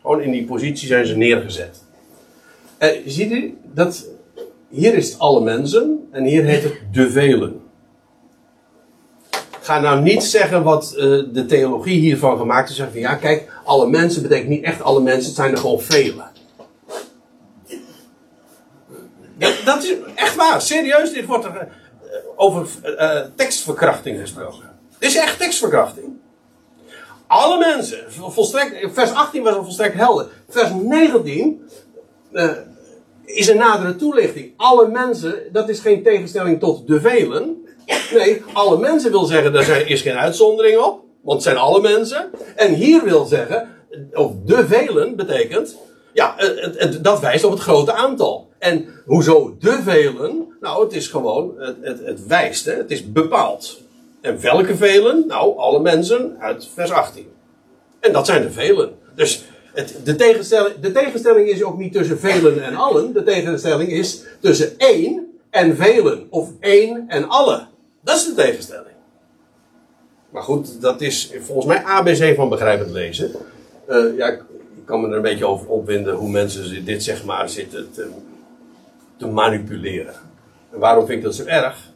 Gewoon in die positie zijn ze neergezet. Uh, ziet u, dat, hier is het alle mensen en hier heet het de velen ga nou niet zeggen wat uh, de theologie hiervan gemaakt is. Zeggen van ja, kijk, alle mensen betekent niet echt alle mensen, het zijn er gewoon velen. Ja, dat is echt waar, serieus, dit wordt er uh, over uh, tekstverkrachting gesproken. Dit is echt tekstverkrachting. Alle mensen, volstrekt, vers 18 was al volstrekt helder. Vers 19 is een nadere toelichting. Alle mensen, dat is geen tegenstelling tot de velen. Nee, alle mensen wil zeggen, er is geen uitzondering op. Want het zijn alle mensen. En hier wil zeggen, of de velen betekent, ja, het, dat wijst op het grote aantal. En hoezo de velen? Nou, het is gewoon, het, het, het wijst, hè, het is bepaald. En welke velen? Nou, alle mensen uit vers 18. En dat zijn de velen. Dus de, tegenstelling, de tegenstelling is ook niet tussen velen en allen. De tegenstelling is tussen één en velen. Of één en alle. Dat is de tegenstelling. Maar goed, dat is volgens mij ABC van begrijpend lezen. Uh, ja, ik kan me er een beetje over opwinden hoe mensen dit zeg maar zitten te, te manipuleren. En waarom vind ik dat zo erg?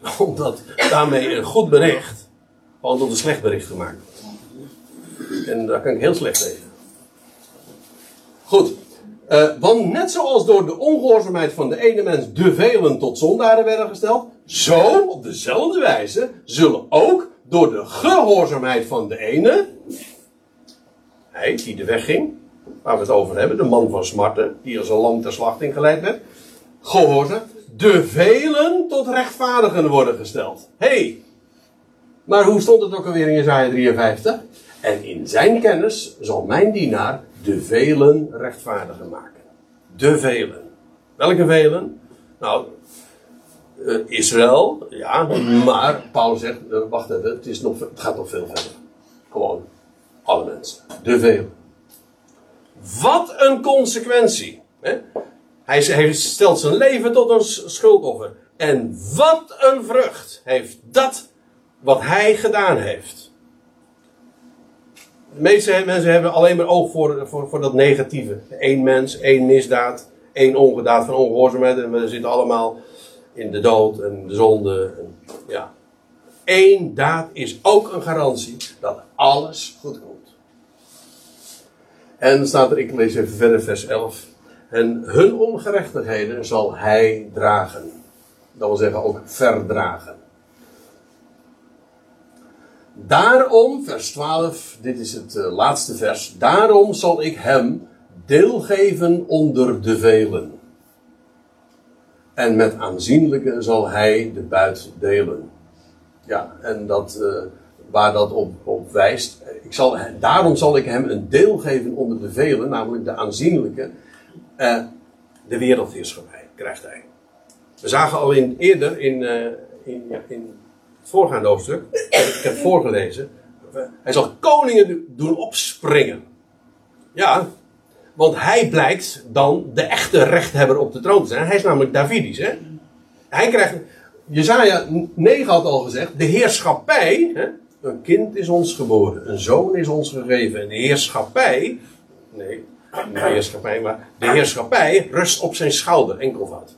(laughs) Omdat daarmee een goed bericht gewoon tot een slecht bericht gemaakt wordt. En daar kan ik heel slecht tegen. Goed. Uh, want net zoals door de ongehoorzaamheid van de ene mens de velen tot zondaren werden gesteld, zo op dezelfde wijze zullen ook door de gehoorzaamheid van de ene, hij die de weg ging, waar we het over hebben, de man van smarten, die als een lam ter slachting geleid werd, gehoorzaam, de velen tot rechtvaardigen worden gesteld. hey, maar hoe stond het ook alweer in Jezaja 53? En in zijn kennis zal mijn dienaar de velen rechtvaardiger maken. De velen. Welke velen? Nou, uh, Israël, ja, maar Paulus zegt, uh, wacht even, het, is nog, het gaat nog veel verder. Gewoon, alle mensen. De velen. Wat een consequentie. Hè? Hij, hij stelt zijn leven tot een schuldoffer. En wat een vrucht heeft dat wat hij gedaan heeft. De meeste mensen hebben alleen maar oog voor, voor, voor dat negatieve. Eén mens, één misdaad, één ongedaad van ongehoorzaamheid. En we zitten allemaal in de dood en de zonde. En, ja. Eén daad is ook een garantie dat alles goed komt. En dan staat er, ik lees even verder, vers 11. En hun ongerechtigheden zal hij dragen. Dat wil zeggen ook verdragen. Daarom, vers 12, dit is het uh, laatste vers. Daarom zal ik hem deel geven onder de velen. En met aanzienlijke zal hij de buit delen. Ja, en dat, uh, waar dat op, op wijst. Ik zal, daarom zal ik hem een deel geven onder de velen, namelijk de aanzienlijke. Uh, de wereldheerschappij krijgt hij. We zagen al in, eerder in, in, in het voorgaande hoofdstuk, ik heb voorgelezen, hij zal koningen doen opspringen. Ja, want hij blijkt dan de echte rechthebber op de troon te zijn. Hij is namelijk Davidisch. Hè? Hij krijgt, Jezaja 9 had al gezegd, de heerschappij, hè? een kind is ons geboren, een zoon is ons gegeven. En de heerschappij, nee, de heerschappij, maar de heerschappij rust op zijn schouder, enkelvoud.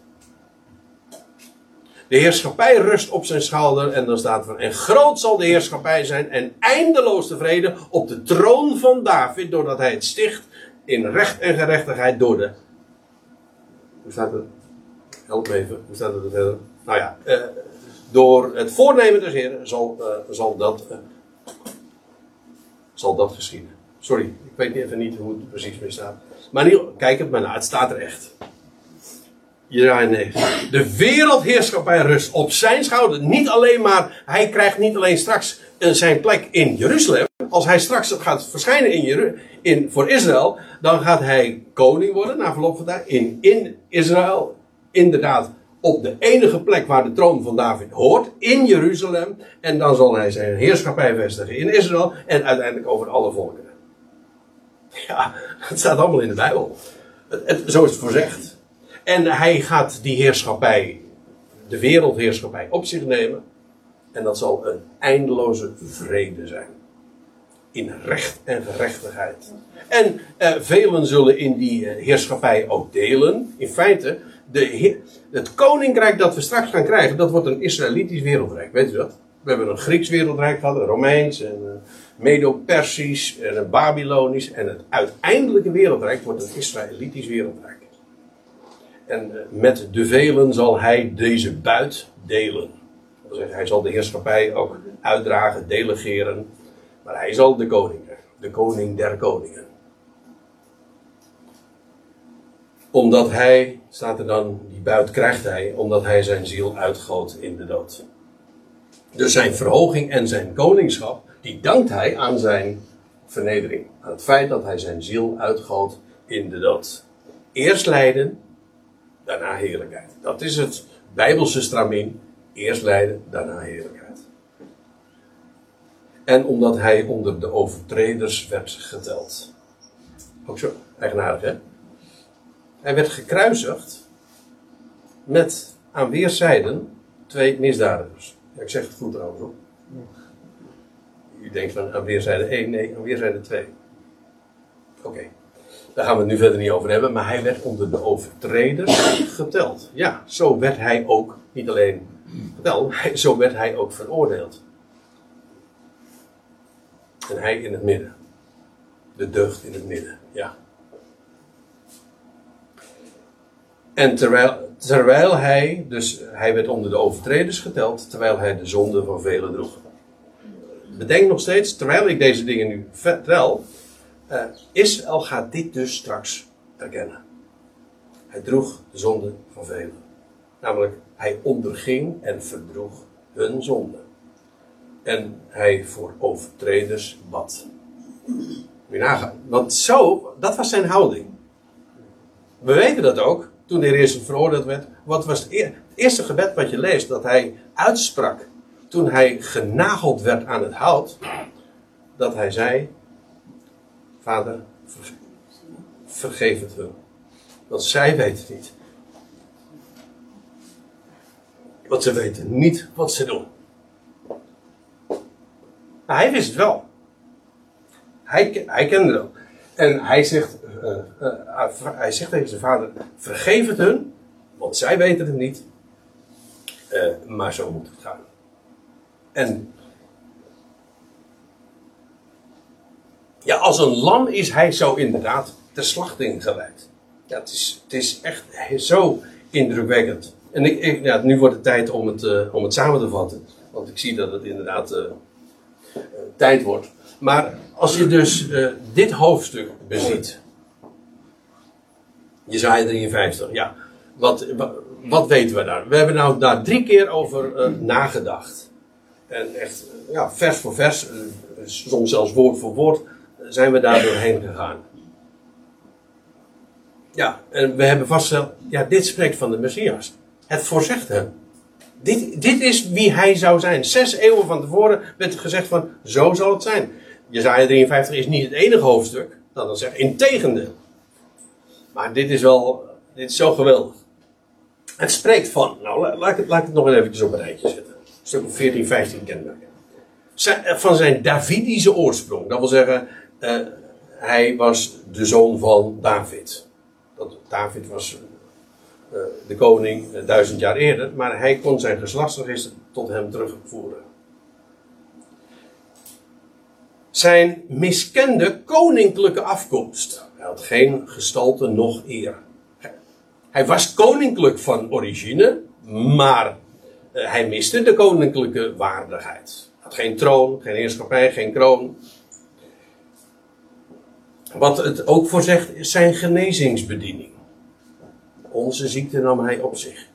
De heerschappij rust op zijn schouder en dan staat er, en groot zal de heerschappij zijn en eindeloos tevreden op de troon van David, doordat hij het sticht in recht en gerechtigheid door de. Hoe staat het? Help me even, hoe staat het er verder? Nou ja, eh, door het voornemen des Heren zal, uh, zal, dat, uh, zal dat geschieden. Sorry, ik weet even niet hoe het precies mee staat. Maar niet, kijk het maar naar, het staat er echt. Jezaja 9. De wereldheerschappij rust op zijn schouder. Niet alleen maar, hij krijgt niet alleen straks zijn plek in Jeruzalem. Als hij straks gaat verschijnen in, in voor Israël, dan gaat hij koning worden na verloop van tijd in, in Israël. Inderdaad, op de enige plek waar de troon van David hoort, in Jeruzalem. En dan zal hij zijn heerschappij vestigen in Israël en uiteindelijk over alle volkeren. Ja, (laughs) het staat allemaal in de Bijbel. Het, zo is het voorzegd. En hij gaat die heerschappij, de wereldheerschappij, op zich nemen. En dat zal een eindeloze vrede zijn. In recht en gerechtigheid. En eh, velen zullen in die eh, heerschappij ook delen. In feite, de, het koninkrijk dat we straks gaan krijgen, dat wordt een Israëlitisch wereldrijk. Weet u dat? We hebben een Grieks wereldrijk gehad, een Romeins, een uh, Medo-Persisch en een Babylonisch. En het uiteindelijke wereldrijk wordt een Israëlitisch wereldrijk. En met de velen zal hij deze buit delen. Hij zal de heerschappij ook uitdragen, delegeren. Maar hij zal de koning. De koning der koningen. Omdat hij, staat er dan, die buit krijgt hij, omdat hij zijn ziel uitgoot in de dood. Dus zijn verhoging en zijn koningschap, die dankt hij aan zijn vernedering. Aan het feit dat hij zijn ziel uitgoot in de dood. Eerst lijden, daarna heerlijkheid. Dat is het Bijbelse stramien. Eerst lijden, daarna heerlijkheid. En omdat hij onder de overtreders werd geteld. Ook zo eigenaardig, hè? Hij werd gekruisigd met aan weerszijden twee misdadigers. Ja, ik zeg het goed trouwens hoor. U denkt van aan weerszijde 1, nee, aan weerszijde 2. Oké. Daar gaan we het nu verder niet over hebben, maar hij werd onder de overtreders (coughs) geteld. Ja, zo werd hij ook niet alleen geteld, zo werd hij ook veroordeeld. En hij in het midden. De deugd in het midden, ja. En terwijl, terwijl hij, dus hij werd onder de overtreders geteld, terwijl hij de zonde van velen droeg. Bedenk nog steeds, terwijl ik deze dingen nu vertel, uh, Israël gaat dit dus straks erkennen. Hij droeg de zonde van velen. Namelijk, hij onderging en verdroeg hun zonde. En hij voor overtreders bad. Moet nagaan. Want zo, dat was zijn houding. We weten dat ook, toen de Jezus veroordeeld werd. Wat was het eerste gebed wat je leest, dat hij uitsprak toen hij genageld werd aan het hout? Dat hij zei, Vader, vergeef het hun. Want zij weten niet wat ze weten, niet wat ze doen. Hij wist het wel. Hij, hij kende het wel. En hij zegt, eh, eh, eh, hij zegt tegen zijn vader: Vergeef het hun, want zij weten het niet. maar zo moet het gaan. En ja, als een lam is hij zo inderdaad ter slachting geleid. Ja, het is, het is echt zo indrukwekkend. En ik, ja, nu wordt het tijd om het, uh, om het samen te vatten. Want ik zie dat het inderdaad uh, uh, tijd wordt. Maar als je dus dit hoofdstuk beziet. Jezaja 53, ja. Wat, wat, wat, weten we daar? We hebben nou daar drie keer over nagedacht. En echt, ja, vers voor vers, soms zelfs woord voor woord, zijn we daar doorheen gegaan. Ja, en we hebben vastgesteld, ja, dit spreekt van de Messias. Het voorzegt hem. Dit, dit is wie hij zou zijn. Zes eeuwen van tevoren werd gezegd van, zo zal het zijn. Jezaja 53 is niet het enige hoofdstuk, dat wil zeggen, integendeel. Maar dit is wel, dit is zo geweldig. Het spreekt van, nou laat ik laat het nog even op een rijtje zetten. Stuk 14, 15 kenmerken. Van zijn Davidische oorsprong, dat wil zeggen, uh, hij was de zoon van David. Dat, David was uh, de koning uh, duizend jaar eerder, maar hij kon zijn geslachtsregister tot hem terugvoeren. Zijn miskende koninklijke afkomst. Hij had geen gestalte noch eer. Hij was koninklijk van origine, maar hij miste de koninklijke waardigheid. Had geen troon, geen heerschappij, geen kroon. Wat het ook voor zegt, is zijn genezingsbediening. Onze ziekte nam hij op zich.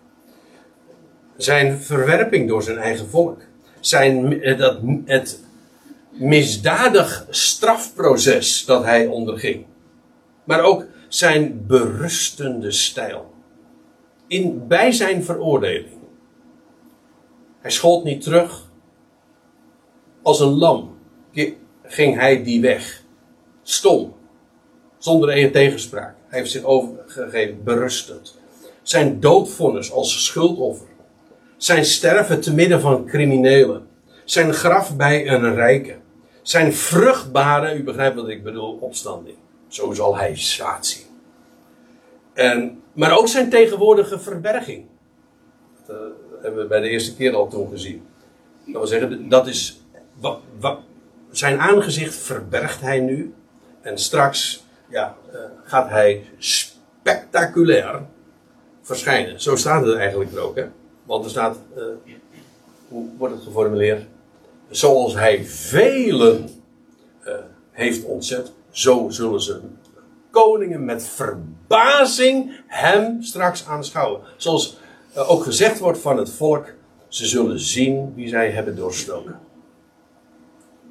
Zijn verwerping door zijn eigen volk. Zijn, dat, het misdadig strafproces dat hij onderging. Maar ook zijn berustende stijl. In, bij zijn veroordeling. Hij schold niet terug. Als een lam ging hij die weg. Stom. Zonder enige tegenspraak. Hij heeft zich overgegeven, berustend. Zijn doodvonnis als schuldoffer. Zijn sterven te midden van criminelen. Zijn graf bij een rijke. Zijn vruchtbare, u begrijpt wat ik bedoel, opstanding. Zo zal hij zaad zien. En, maar ook zijn tegenwoordige verberging. Dat uh, hebben we bij de eerste keer al toen gezien. Zeggen, dat is. Wat, wat, zijn aangezicht verbergt hij nu. En straks ja, uh, gaat hij spectaculair verschijnen. Zo staat het eigenlijk er ook. Hè? Want er staat, uh, hoe wordt het geformuleerd? Zoals hij velen uh, heeft ontzet, zo zullen ze koningen met verbazing hem straks aanschouwen. Zoals ook gezegd wordt van het volk, ze zullen zien wie zij hebben doorstoken.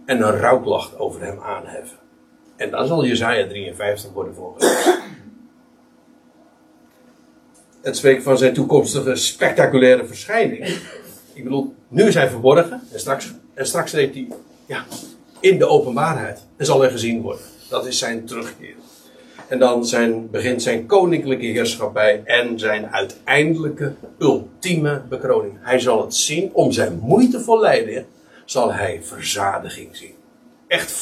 En een rouwklacht over hem aanheffen. En dan zal Jezaja 53 worden voorgelezen. Het spreekt van zijn toekomstige spectaculaire verschijning. Ik bedoel, nu is hij verborgen en straks, en straks treedt hij ja, in de openbaarheid en zal hij gezien worden. Dat is zijn terugkeer. En dan zijn, begint zijn koninklijke heerschappij en zijn uiteindelijke ultieme bekroning. Hij zal het zien, om zijn moeitevol lijden zal hij verzadiging zien. Echt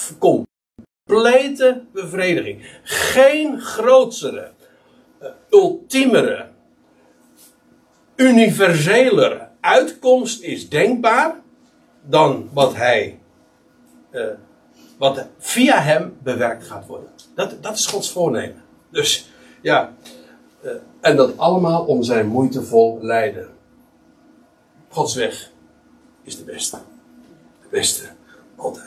complete bevrediging. Geen grootsere, uh, ultiemere, universeler uitkomst is denkbaar dan wat hij, uh, wat via hem bewerkt gaat worden. Dat, dat is Gods voornemen. Dus ja, uh, en dat allemaal om zijn moeitevol lijden. Gods weg is de beste. De beste altijd.